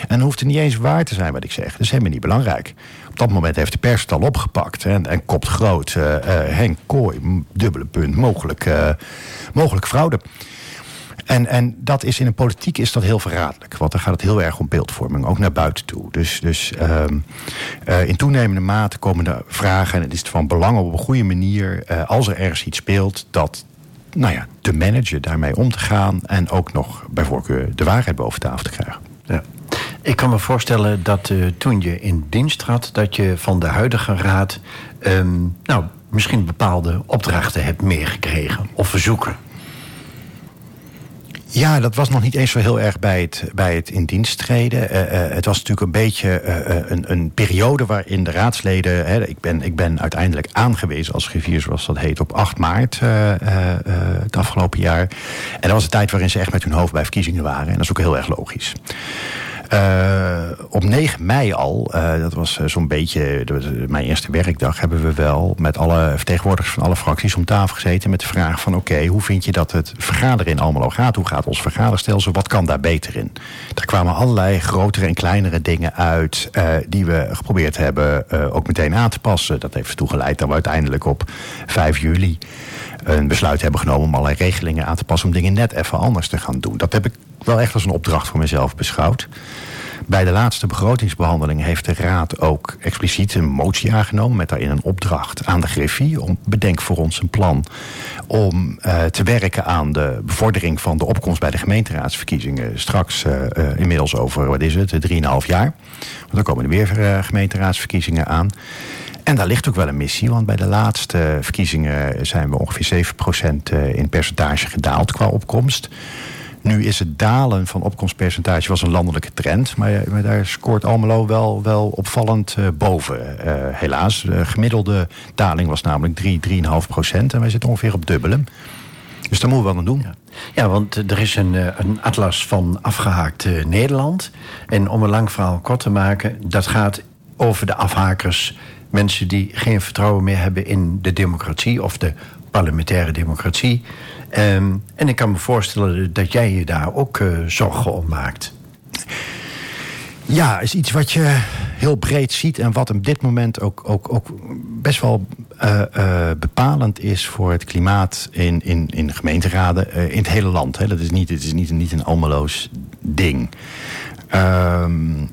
En dan hoeft het niet eens waar te zijn wat ik zeg. Dat is helemaal niet belangrijk. Op dat moment heeft de pers het al opgepakt en, en kopt groot. Henk Kooi, dubbele punt, mogelijk, mogelijk fraude. En, en dat is in de politiek is dat heel verraderlijk. Want dan gaat het heel erg om beeldvorming, ook naar buiten toe. Dus, dus um, uh, in toenemende mate komen er vragen. En het is van belang op een goede manier, uh, als er ergens iets speelt, dat nou ja, te managen, daarmee om te gaan. En ook nog bij voorkeur de waarheid boven tafel te krijgen. Ja. Ik kan me voorstellen dat uh, toen je in dienst trad, dat je van de huidige raad um, nou, misschien bepaalde opdrachten hebt meegekregen of verzoeken. Ja, dat was nog niet eens zo heel erg bij het, bij het in dienst treden. Uh, uh, het was natuurlijk een beetje uh, een, een, periode waarin de raadsleden... Hè, ik, ben, ik ben uiteindelijk aangewezen als griffier, zoals dat heet... op 8 maart het afgelopen jaar. En dat was de tijd waarin ze echt met hun hoofd bij verkiezingen waren. En dat is ook heel erg logisch. Uh, op 9 mei al, uh, dat was uh, zo'n beetje mijn eerste werkdag, hebben we wel met alle vertegenwoordigers van alle fracties om tafel gezeten met de vraag van oké, hoe vind je dat het vergaderen in Almelo gaat? Hoe gaat ons vergaderstelsel? Wat kan daar beter in? Daar kwamen allerlei grotere en kleinere dingen uit die we geprobeerd hebben ook meteen aan te passen. Dat heeft ertoe geleid dat we uiteindelijk op 5 juli een besluit hebben genomen om allerlei regelingen aan te passen om dingen net even anders te gaan doen. Dat heb ik wel echt als een opdracht voor mezelf beschouwd. Bij de laatste begrotingsbehandeling heeft de Raad ook expliciet een motie aangenomen... met daarin een opdracht aan de griffie. Om, bedenk voor ons een plan om uh, te werken aan de bevordering van de opkomst... bij de gemeenteraadsverkiezingen straks uh, uh, inmiddels over, wat is het, 3,5 jaar. Want dan komen er weer gemeenteraadsverkiezingen aan... En daar ligt ook wel een missie, want bij de laatste verkiezingen zijn we ongeveer 7% in percentage gedaald qua opkomst. Nu is het dalen van opkomstpercentage was een landelijke trend. Maar, maar daar scoort Almelo wel, wel opvallend uh, boven. Uh, helaas, de gemiddelde daling was namelijk 3, 3,5 procent. En wij zitten ongeveer op dubbele. Dus daar moeten we wel aan doen. Ja. want er is een, een atlas van afgehaakt Nederland. En om een lang verhaal kort te maken... dat gaat over de afhakers... mensen die geen vertrouwen meer hebben in de democratie... of de parlementaire democratie... Um, en ik kan me voorstellen dat jij je daar ook uh, zorgen om maakt. Ja, is iets wat je heel breed ziet en wat op dit moment ook, ook, ook best wel uh, uh, bepalend is voor het klimaat in, in, in gemeenteraden in het hele land. Hè. Dat is niet, het is niet, niet een almeloos ding. Um,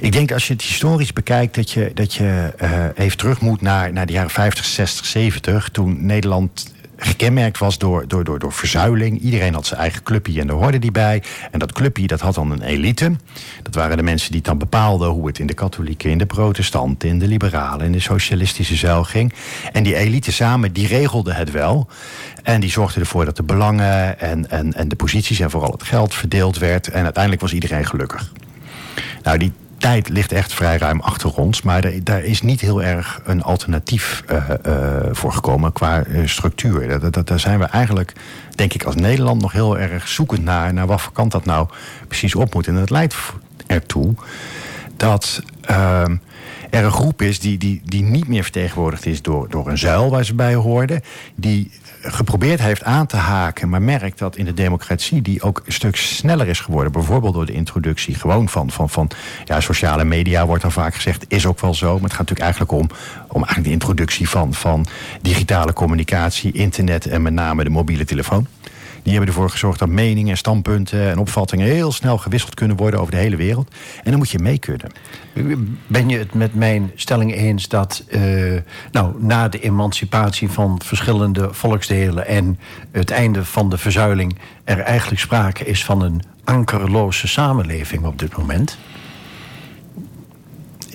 ik denk als je het historisch bekijkt, dat je, dat je even terug moet naar, naar de jaren 50, 60, 70. Toen Nederland gekenmerkt was door, door, door, door verzuiling. Iedereen had zijn eigen clubje en daar hoorde die bij. En dat clubje dat had dan een elite. Dat waren de mensen die dan bepaalden hoe het in de katholieken, in de protestanten, in de liberalen, in de socialistische zuil ging. En die elite samen, die regelde het wel. En die zorgden ervoor dat de belangen en, en, en de posities en vooral het geld verdeeld werd. En uiteindelijk was iedereen gelukkig. Nou, die tijd ligt echt vrij ruim achter ons. Maar daar is niet heel erg een alternatief uh, voor gekomen qua uh, structuur. Dat, dat, daar zijn we eigenlijk, denk ik, als Nederland nog heel erg zoekend naar. Naar wat voor kant dat nou precies op moet. En dat leidt ertoe dat ehm, er een groep is die, die, die niet meer vertegenwoordigd is door, door een zuil waar ze bij hoorden. Die geprobeerd heeft aan te haken, maar merkt dat in de democratie die ook een stuk sneller is geworden. Bijvoorbeeld door de introductie gewoon van, van, van ja, sociale media wordt dan vaak gezegd, is ook wel zo. Maar het gaat natuurlijk eigenlijk om, om eigenlijk de introductie van, van digitale communicatie, internet en met name de mobiele telefoon. Die hebben ervoor gezorgd dat meningen, standpunten en opvattingen heel snel gewisseld kunnen worden over de hele wereld. En dan moet je mee kunnen. Ben je het met mijn stelling eens dat uh, nou, na de emancipatie van verschillende volksdelen en het einde van de verzuiling er eigenlijk sprake is van een ankerloze samenleving op dit moment?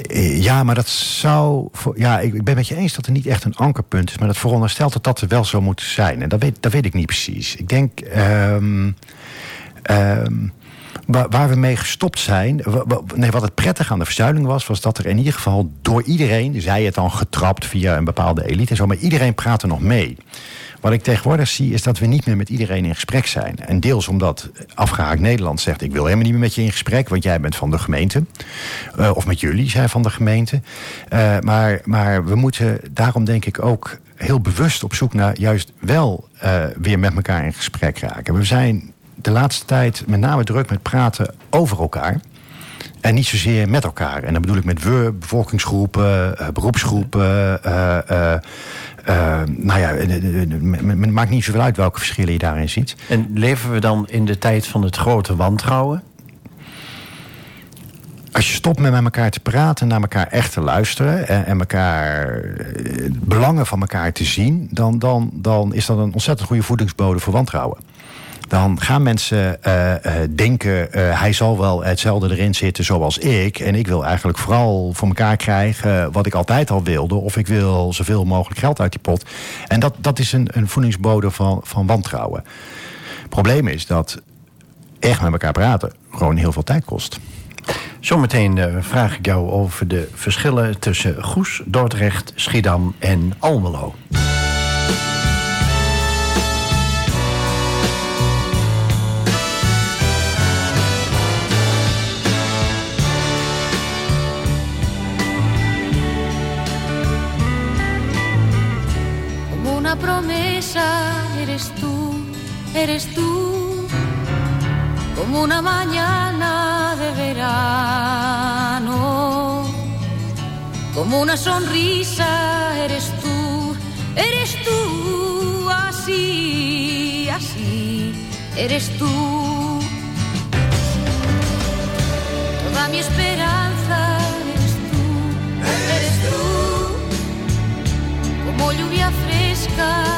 Eh, ja, maar dat zou. Ja, ik ben met je eens dat er niet echt een ankerpunt is. Maar dat veronderstelt dat dat wel zou moeten zijn. En dat weet, dat weet ik niet precies. Ik denk. Um, waar, we mee gestopt zijn. Nee, wat het prettig aan de verzuiling was, was dat er in ieder geval door iedereen, zij het dan getrapt via een bepaalde elite zo, maar iedereen praatte nog mee. Wat ik tegenwoordig zie is dat we niet meer met iedereen in gesprek zijn. En deels omdat afgehaakt Nederland zegt... ik wil helemaal niet meer met je in gesprek, want jij bent van de gemeente. Uh, of met jullie zijn van de gemeente. Uh, maar, maar we moeten daarom denk ik ook heel bewust op zoek naar... juist wel uh, weer met elkaar in gesprek raken. We zijn de laatste tijd met name druk met praten over elkaar... En niet zozeer met elkaar. En dan bedoel ik met we, bevolkingsgroepen, uh, beroepsgroepen. Uh, uh, nou ja, het maakt niet zoveel uit welke verschillen je daarin ziet. En leven we dan in de tijd van het grote wantrouwen? Als je stopt met, met elkaar te praten, naar elkaar echt te luisteren en, en elkaar belangen van elkaar te zien, dan, dan, dan is dat een ontzettend goede voedingsbode voor wantrouwen dan gaan mensen uh, uh, denken... Uh, hij zal wel hetzelfde erin zitten zoals ik... en ik wil eigenlijk vooral voor elkaar krijgen wat ik altijd al wilde... of ik wil zoveel mogelijk geld uit die pot. En dat, dat is een, een voedingsbode van, van wantrouwen. Het probleem is dat echt met elkaar praten gewoon heel veel tijd kost. Zometeen vraag ik jou over de verschillen tussen Goes, Dordrecht, Schiedam en Almelo. Eres tú, como una mañana de verano, como una sonrisa eres tú, eres tú, así, así, eres tú. Toda mi esperanza eres tú, eres tú, como lluvia fresca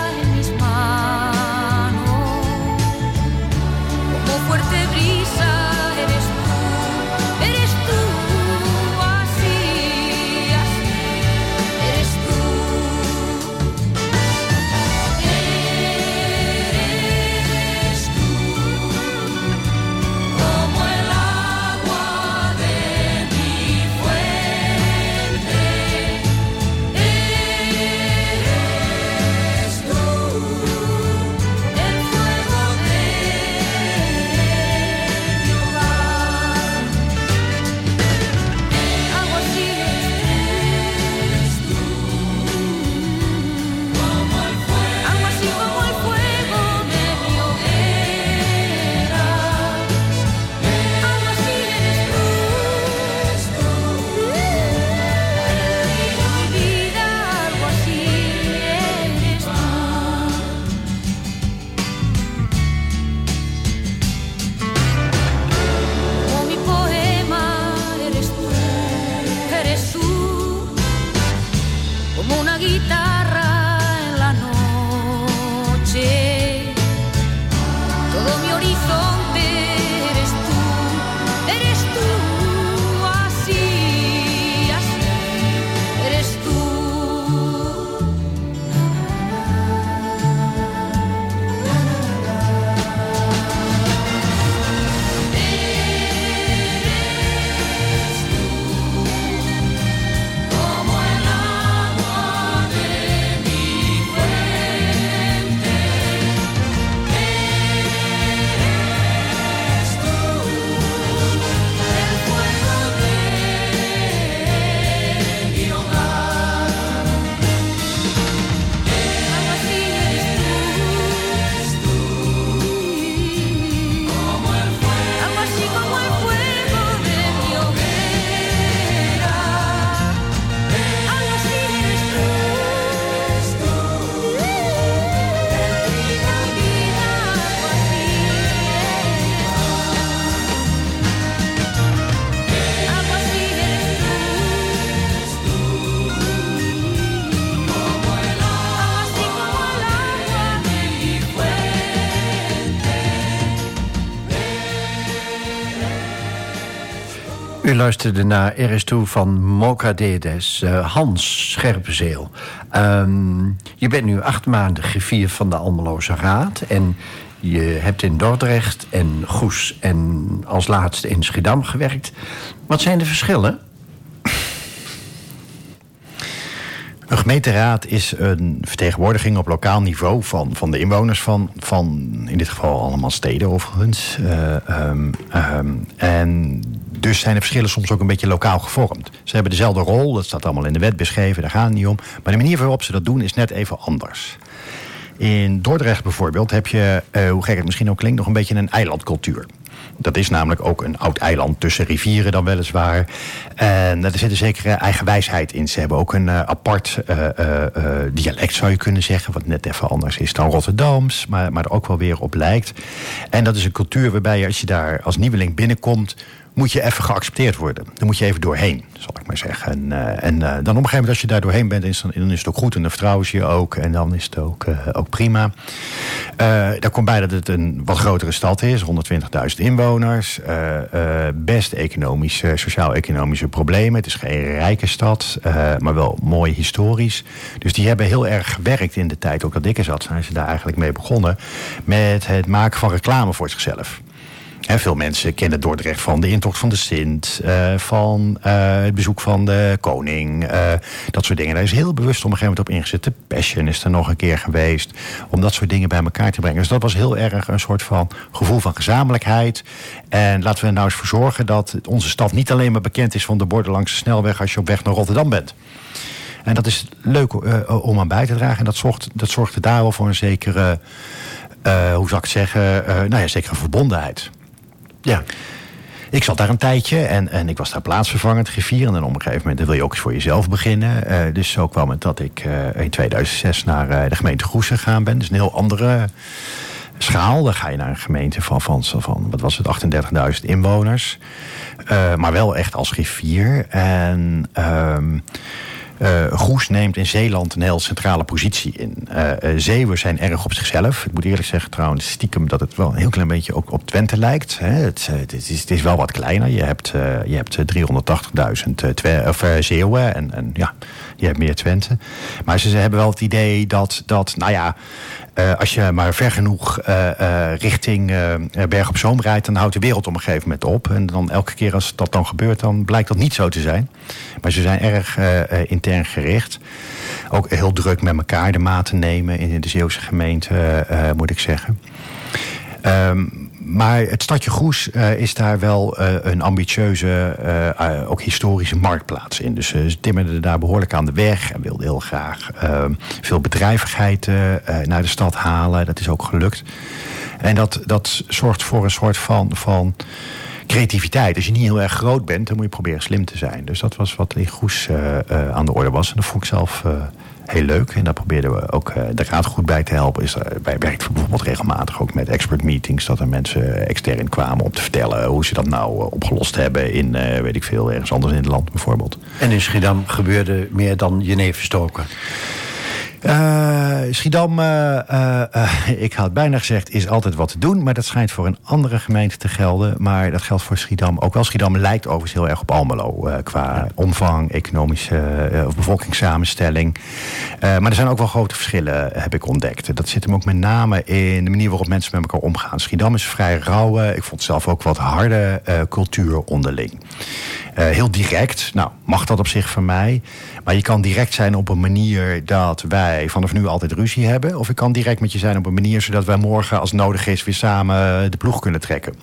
luisterde naar RS2 van Mocadedes, uh, Hans Scherpenzeel. Um, je bent nu acht maanden griffier van de Almeloze Raad... en je hebt in Dordrecht en Goes en als laatste in Schiedam gewerkt. Wat zijn de verschillen? Een gemeenteraad is een vertegenwoordiging op lokaal niveau van, van de inwoners van, van in dit geval allemaal steden overigens. Uh, en dus zijn de verschillen soms ook een beetje lokaal gevormd. Ze hebben dezelfde rol, dat staat allemaal in de wet beschreven, daar gaat het niet om. Maar de manier waarop ze dat doen is net even anders. In Dordrecht bijvoorbeeld heb je, uh, hoe gek het misschien ook klinkt, nog een beetje een eilandcultuur. Dat is namelijk ook een oud eiland tussen rivieren dan weliswaar. En er zit een zekere eigenwijsheid in. Ze hebben ook een uh, apart uh, dialect zou je kunnen zeggen. Wat net even anders is dan Rotterdams. Maar, maar er ook wel weer op lijkt. En dat is een cultuur waarbij je als je daar als nieuweling binnenkomt moet je even geaccepteerd worden. Dan moet je even doorheen, zal ik maar zeggen. En, uh, en uh, dan op een gegeven moment als je daar doorheen bent... Is, dan, is het ook goed en dan vertrouwen ze je ook. En dan is het ook, uh, ook prima. daar komt bij dat het een wat grotere stad is. 120.000 inwoners. best economische, sociaal-economische problemen. Het is geen rijke stad, maar wel mooi historisch. Dus die hebben heel erg gewerkt in de tijd, ook dat ik er zat... zijn ze daar eigenlijk mee begonnen... met het maken van reclame voor zichzelf. Veel mensen kennen Dordrecht van de intocht van de Sint, uh, van uh, het bezoek van de koning, uh, dat soort dingen. Daar is heel bewust op een gegeven moment op ingezet. De Passion is er nog een keer geweest, om dat soort dingen bij elkaar te brengen. Dus dat was heel erg een soort van gevoel van gezamenlijkheid. En laten we er nou eens voor zorgen dat onze stad niet alleen maar bekend is van de borden langs de snelweg als je op weg naar Rotterdam bent. En dat is leuk om aan bij te dragen. En dat, zorgt, dat zorgde daar wel voor een zekere, hoe zou ik het zeggen, nou ja, zekere verbondenheid. Ja. Ik zat daar een tijdje en, en ik was daar plaatsvervangend griffier. En op een gegeven moment wil je ook eens voor jezelf beginnen. Uh, dus zo kwam het dat ik uh, in 2006 naar uh, de gemeente Goes gegaan ben. Dus een heel andere schaal. Dan ga je naar een gemeente van, van, van wat was het, 38.000 inwoners. maar wel echt als griffier. En... Um, uh, Goes neemt in Zeeland een heel centrale positie in. Uh, uh, Zeeuwen zijn erg op zichzelf. Ik moet eerlijk zeggen trouwens stiekem dat het wel een heel klein beetje ook op Twente lijkt. Hè. Het, het, is, het, wel wat kleiner. Je hebt, je hebt 380.000 Zeeuwen en, en ja, je hebt meer Twente. Maar ze, ze hebben wel het idee dat, dat nou ja, uh, als je maar ver genoeg uh, uh, richting Berg op Zoom rijdt... dan houdt de wereld op een gegeven moment op. En dan elke keer als dat dan gebeurt, dan blijkt dat niet zo te zijn. Maar ze zijn erg intern gericht. Ook heel druk met elkaar de maten nemen in de Zeeuwse gemeente, moet ik zeggen. Um, maar het stadje Goes uh, is daar wel uh, een ambitieuze, uh, ook historische marktplaats in. Dus ze timmerden daar behoorlijk aan de weg en wilden heel graag ehm, veel bedrijvigheid naar de stad halen. Dat is ook gelukt. En dat, dat zorgt voor een soort van, van creativiteit. Als je niet heel erg groot bent, dan moet je proberen slim te zijn. Dus dat was wat in Goes aan de orde was. En dat vond ik zelf heel leuk. En daar probeerden we ook uh, de raad goed bij te helpen. Is, wij werkten bijvoorbeeld regelmatig ook met expert meetings. Dat er mensen extern kwamen om te vertellen hoe ze dat nou uh, opgelost hebben. In, weet ik veel, ergens anders in het land bijvoorbeeld. En in Schiedam gebeurde meer dan jeneverstoken? Uh, Schiedam, uh, uh, ik had bijna gezegd, is altijd wat te doen. Maar dat schijnt voor een andere gemeente te gelden. Maar dat geldt voor Schiedam ook wel. Schiedam lijkt overigens heel erg op Almelo. qua omvang, economische of bevolkingssamenstelling. maar er zijn ook wel grote verschillen, heb ik ontdekt. Dat zit hem ook met name in de manier waarop mensen met elkaar omgaan. Schiedam is vrij rauwe. Ik vond zelf ook wat harde cultuur onderling. heel direct. Nou, mag dat op zich van mij. Maar je kan direct zijn op een manier dat wij vanaf nu altijd ruzie hebben. Of ik kan direct met je zijn op een manier zodat wij morgen, als nodig is, weer samen de ploeg kunnen trekken.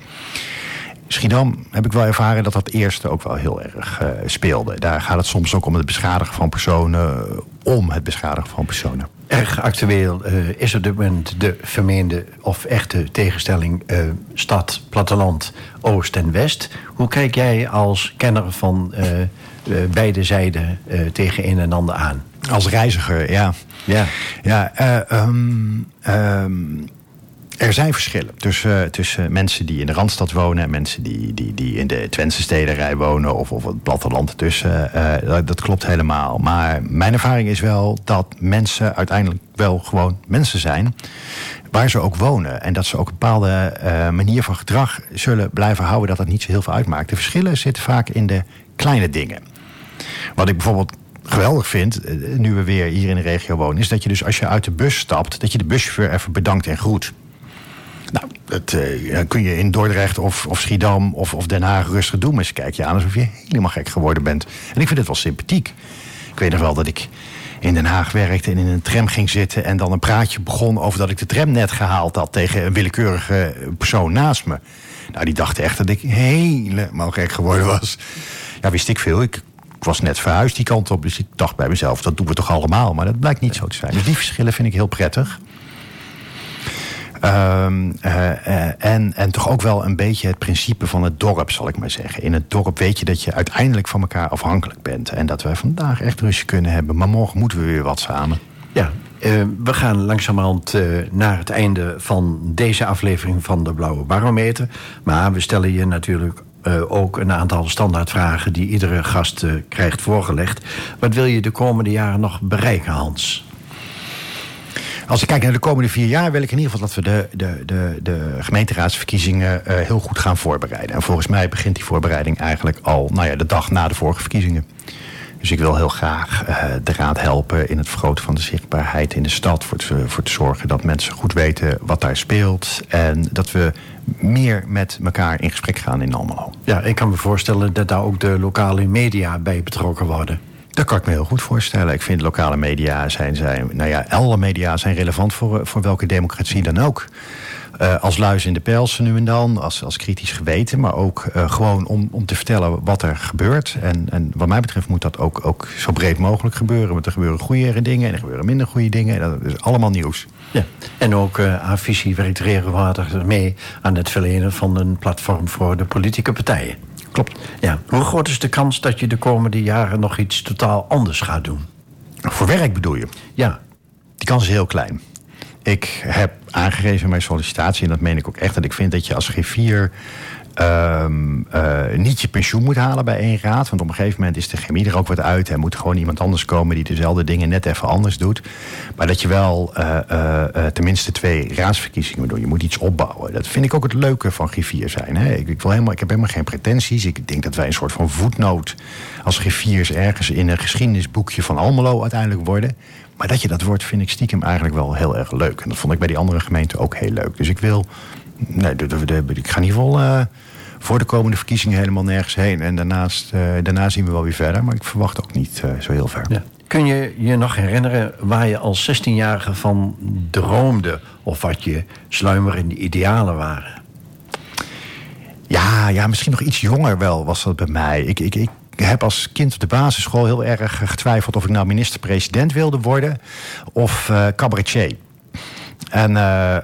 Schiedam heb ik wel ervaren dat dat eerste ook wel heel erg uh, speelde. Daar gaat het soms ook om het beschadigen van personen, om het beschadigen van personen. Erg actueel uh, is op dit moment de vermeende of echte tegenstelling uh, stad, platteland, oost en west. Hoe kijk jij als kenner van beide zijden tegen een en ander aan? Als reiziger, ja. Ja. Ja, um, um, Er zijn verschillen tussen, tussen mensen die in de Randstad wonen... en mensen die, die, die in de Twentse stedenrij wonen... of, of het platteland tussen. Uh, dat, dat, klopt helemaal. Maar mijn ervaring is wel dat mensen uiteindelijk wel gewoon mensen zijn... waar ze ook wonen. En dat ze ook een bepaalde uh, manier van gedrag zullen blijven houden... dat dat niet zo heel veel uitmaakt. De verschillen zitten vaak in de kleine dingen. Wat ik bijvoorbeeld geweldig vind, nu we weer hier in de regio wonen... is dat je dus als je uit de bus stapt... dat je de buschauffeur even bedankt en groet. Nou, dat uh, kun je in Dordrecht of, of Schiedam of, of Den Haag rustig doen. Maar kijk je aan alsof je helemaal gek geworden bent. En ik vind het wel sympathiek. Ik weet nog wel dat ik in Den Haag werkte en in een tram ging zitten... en dan een praatje begon over dat ik de tram net gehaald had... tegen een willekeurige persoon naast me. Nou, die dacht echt dat ik helemaal gek geworden was. Ja, wist ik veel. Ik, was net verhuisd die kant op, dus ik dacht bij mezelf... dat doen we toch allemaal, maar dat blijkt niet zo te zijn. Dus die verschillen vind ik heel prettig. Um, uh, en, en toch ook wel een beetje het principe van het dorp, zal ik maar zeggen. In het dorp weet je dat je uiteindelijk van elkaar afhankelijk bent. En dat wij vandaag echt rustje kunnen hebben. Maar morgen moeten we weer wat samen. Ja, uh, we gaan langzamerhand uh, naar het einde van deze aflevering van de Blauwe Barometer. Maar we stellen je natuurlijk uh, ook een aantal standaardvragen die iedere gast krijgt voorgelegd. Wat wil je de komende jaren nog bereiken, Hans? Als ik kijk naar de komende vier jaar, wil ik in ieder geval dat we de, de, de, de gemeenteraadsverkiezingen uh, heel goed gaan voorbereiden. En volgens mij begint die voorbereiding eigenlijk al nou ja, de dag na de vorige verkiezingen. Dus ik wil heel graag de raad helpen in het vergroten van de zichtbaarheid in de stad. Voor te zorgen dat mensen goed weten wat daar speelt. En dat we meer met elkaar in gesprek gaan in Almelo. Ja, ik kan me voorstellen dat daar ook de lokale media bij betrokken worden. Dat kan ik me heel goed voorstellen. Ik vind lokale media zijn, zijn nou ja, alle media zijn relevant voor, voor welke democratie dan ook. Uh, als luis in de pels nu en dan, als, als kritisch geweten, maar ook uh, gewoon om, om te vertellen wat er gebeurt. En, en wat mij betreft moet dat ook, ook zo breed mogelijk gebeuren. Want er gebeuren goede dingen en er gebeuren minder goede dingen. En dat is allemaal nieuws. Ja. En ook uh, Avisie werkt regelmatig mee aan het verlenen van een platform voor de politieke partijen. Klopt. Ja. Hoe groot is de kans dat je de komende jaren nog iets totaal anders gaat doen? Voor werk bedoel je? Ja. Die kans is heel klein. Ik heb aangegeven in mijn sollicitatie, en dat meen ik ook echt, dat ik vind dat je als griffier um, uh, niet je pensioen moet halen bij één raad. Want op een gegeven moment is de chemie er ook wat uit. En moet gewoon iemand anders komen die dezelfde dingen net even anders doet. Maar dat je wel uh, uh, tenminste twee raadsverkiezingen doen. Je moet iets opbouwen. Dat vind ik ook het leuke van griffier zijn. Hè. Ik, wil helemaal, ik heb helemaal geen pretenties. Ik denk dat wij een soort van voetnoot als griffiers ergens in een geschiedenisboekje van Almelo uiteindelijk worden. Maar dat je dat wordt, vind ik stiekem eigenlijk wel heel erg leuk. En dat vond ik bij die andere gemeenten ook heel leuk. Dus ik wil. Nee, ik ga in ieder geval voor de komende verkiezingen helemaal nergens heen. En daarnaast, uh, daarna zien we wel weer verder. Maar ik verwacht ook niet uh, zo heel ver. Ja. Kun je je nog herinneren waar je als 16-jarige van droomde? Of wat je sluimerende idealen waren? Ja, ja, misschien nog iets jonger wel was dat bij mij. Ik, ik, ik heb als kind op de basisschool heel erg getwijfeld of ik nou minister-president wilde worden of uh, cabaretier. En uh,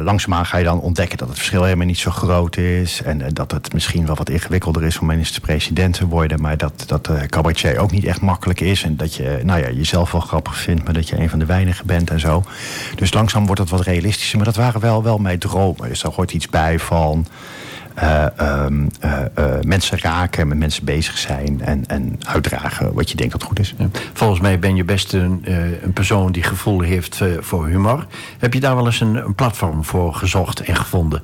langzaamaan ga je dan ontdekken dat het verschil helemaal niet zo groot is. En, en dat het misschien wel wat ingewikkelder is om minister-president te worden. Maar dat, dat cabaretier ook niet echt makkelijk is. En dat je nou ja, jezelf wel grappig vindt, maar dat je een van de weinigen bent en zo. Dus langzaam wordt het wat realistischer. Maar dat waren wel, wel mijn dromen. Dus daar hoort iets bij van. Uh, um, uh, uh, mensen raken, met mensen bezig zijn en, en uitdragen wat je denkt dat goed is. Ja. Volgens mij ben je best een, een persoon die gevoel heeft voor humor. Heb je daar wel eens een, een platform voor gezocht en gevonden?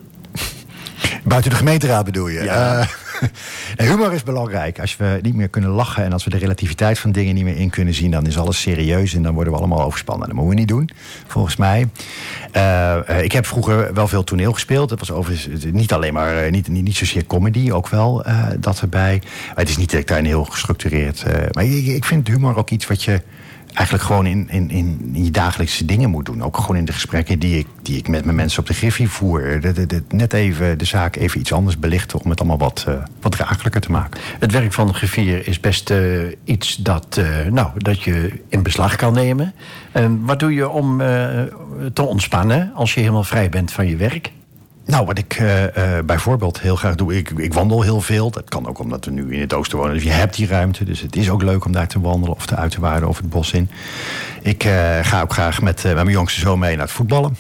Buiten de gemeenteraad bedoel je? Ja. humor is belangrijk. Als we niet meer kunnen lachen en als we de relativiteit van dingen niet meer in kunnen zien, dan is alles serieus en dan worden we allemaal overspannen. Dat moeten we niet doen, volgens mij. Uh, ik heb vroeger wel veel toneel gespeeld. Dat was niet alleen maar, uh, niet, niet, niet zozeer comedy, ook wel dat erbij. Maar het is niet dat ik heel gestructureerd. maar ik, ik vind humor ook iets wat je eigenlijk gewoon in, in, in je dagelijkse dingen moet doen. Ook gewoon in de gesprekken die ik, die ik met mijn mensen op de Griffie voer. Net even de zaak even iets anders belichten om het allemaal wat, uh, wat draaglijker te maken. Het werk van griffier is best uh, iets dat, uh, nou, dat je in beslag kan nemen. En wat doe je om te ontspannen als je helemaal vrij bent van je werk? Nou, wat ik uh, uh, bijvoorbeeld heel graag doe, ik, ik wandel heel veel. Dat kan ook omdat we nu in het oosten wonen. Dus je hebt die ruimte. Dus het is ook leuk om daar te wandelen of te uiterwaarden of het bos in. Ik uh, ga ook graag met, mijn jongste zoon mee naar het voetballen.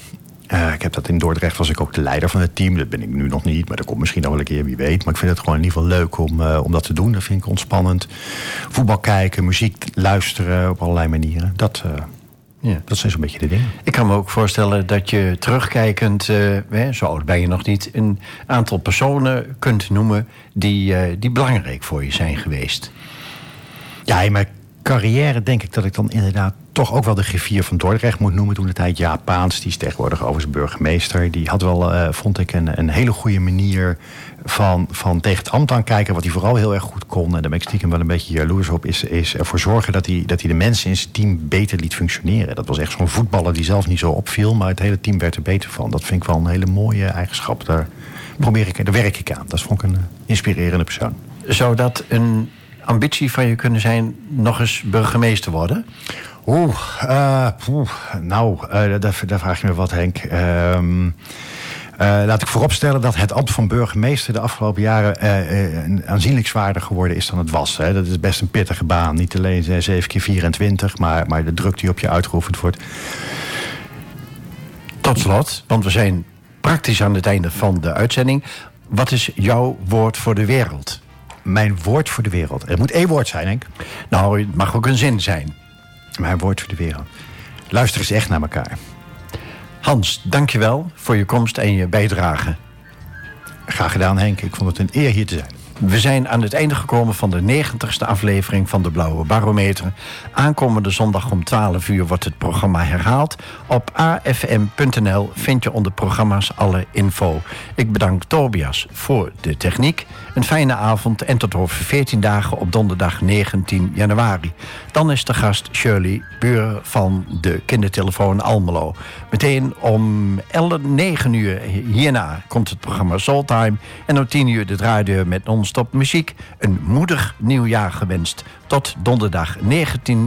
Eh, ik heb dat in Dordrecht, was ik ook de leider van het team. Dat ben ik nu nog niet, maar dat komt misschien nog wel een keer, wie weet. Maar ik vind het gewoon in ieder geval leuk om, eh, om dat te doen. Dat vind ik ontspannend. Voetbal kijken, muziek luisteren op allerlei manieren. Dat, ja. dat zijn zo'n beetje de dingen. Ik kan me ook voorstellen dat je terugkijkend, uh, zo oud ben je nog niet... een aantal personen kunt noemen die, die belangrijk voor je zijn geweest. Ja, mijn carrière denk ik dat ik dan inderdaad toch ook wel de griffier van Dordrecht moet noemen. Toen de tijd Jaap Paans, die is tegenwoordig overigens burgemeester. Die had wel, uh, vond ik, een, hele goede manier van, van tegen het ambt aankijken. Wat hij vooral heel erg goed kon. En daar ben ik stiekem wel een beetje jaloers op. Is, is ervoor zorgen dat hij, dat hij de mensen in zijn team beter liet functioneren. Dat was echt zo'n voetballer die zelf niet zo opviel. Maar het hele team werd er beter van. Dat vind ik wel een hele mooie eigenschap. Daar, probeer ik, daar werk ik aan. Dat vond ik een inspirerende persoon. Zou dat een ambitie van je kunnen zijn nog eens burgemeester worden? Oeh, uh, nou, uh, daar, daar, vraag je me wat, Henk. Uh, laat ik vooropstellen dat het ambt van burgemeester de afgelopen jaren aanzienlijk zwaarder geworden is dan het was. Hè. Dat is best een pittige baan. Niet alleen 7 keer 24, maar, maar de druk die op je uitgeoefend wordt. Tot slot, want we zijn praktisch aan het einde van de uitzending. Wat is jouw woord voor de wereld? Mijn woord voor de wereld. Het moet één woord zijn, Henk. Nou, het mag ook een zin zijn. Mijn woord voor de wereld. Luister eens echt naar elkaar. Hans, dankjewel voor je komst en je bijdrage. Graag gedaan, Henk. Ik vond het een eer hier te zijn. We zijn aan het einde gekomen van de 90ste aflevering van de Blauwe Barometer. Aankomende zondag om 12 uur wordt het programma herhaald. Op afm.nl vind je onder programma's alle info. Ik bedank Tobias voor de techniek. Een fijne avond en tot over 14 dagen op donderdag 19 januari. Dan is de gast Shirley Buur van de kindertelefoon Almelo. Meteen om 11, 9 uur hierna komt het programma Soultime. En om 10 uur de draaideur met non-stop muziek. Een moedig nieuwjaar gewenst. Tot donderdag 19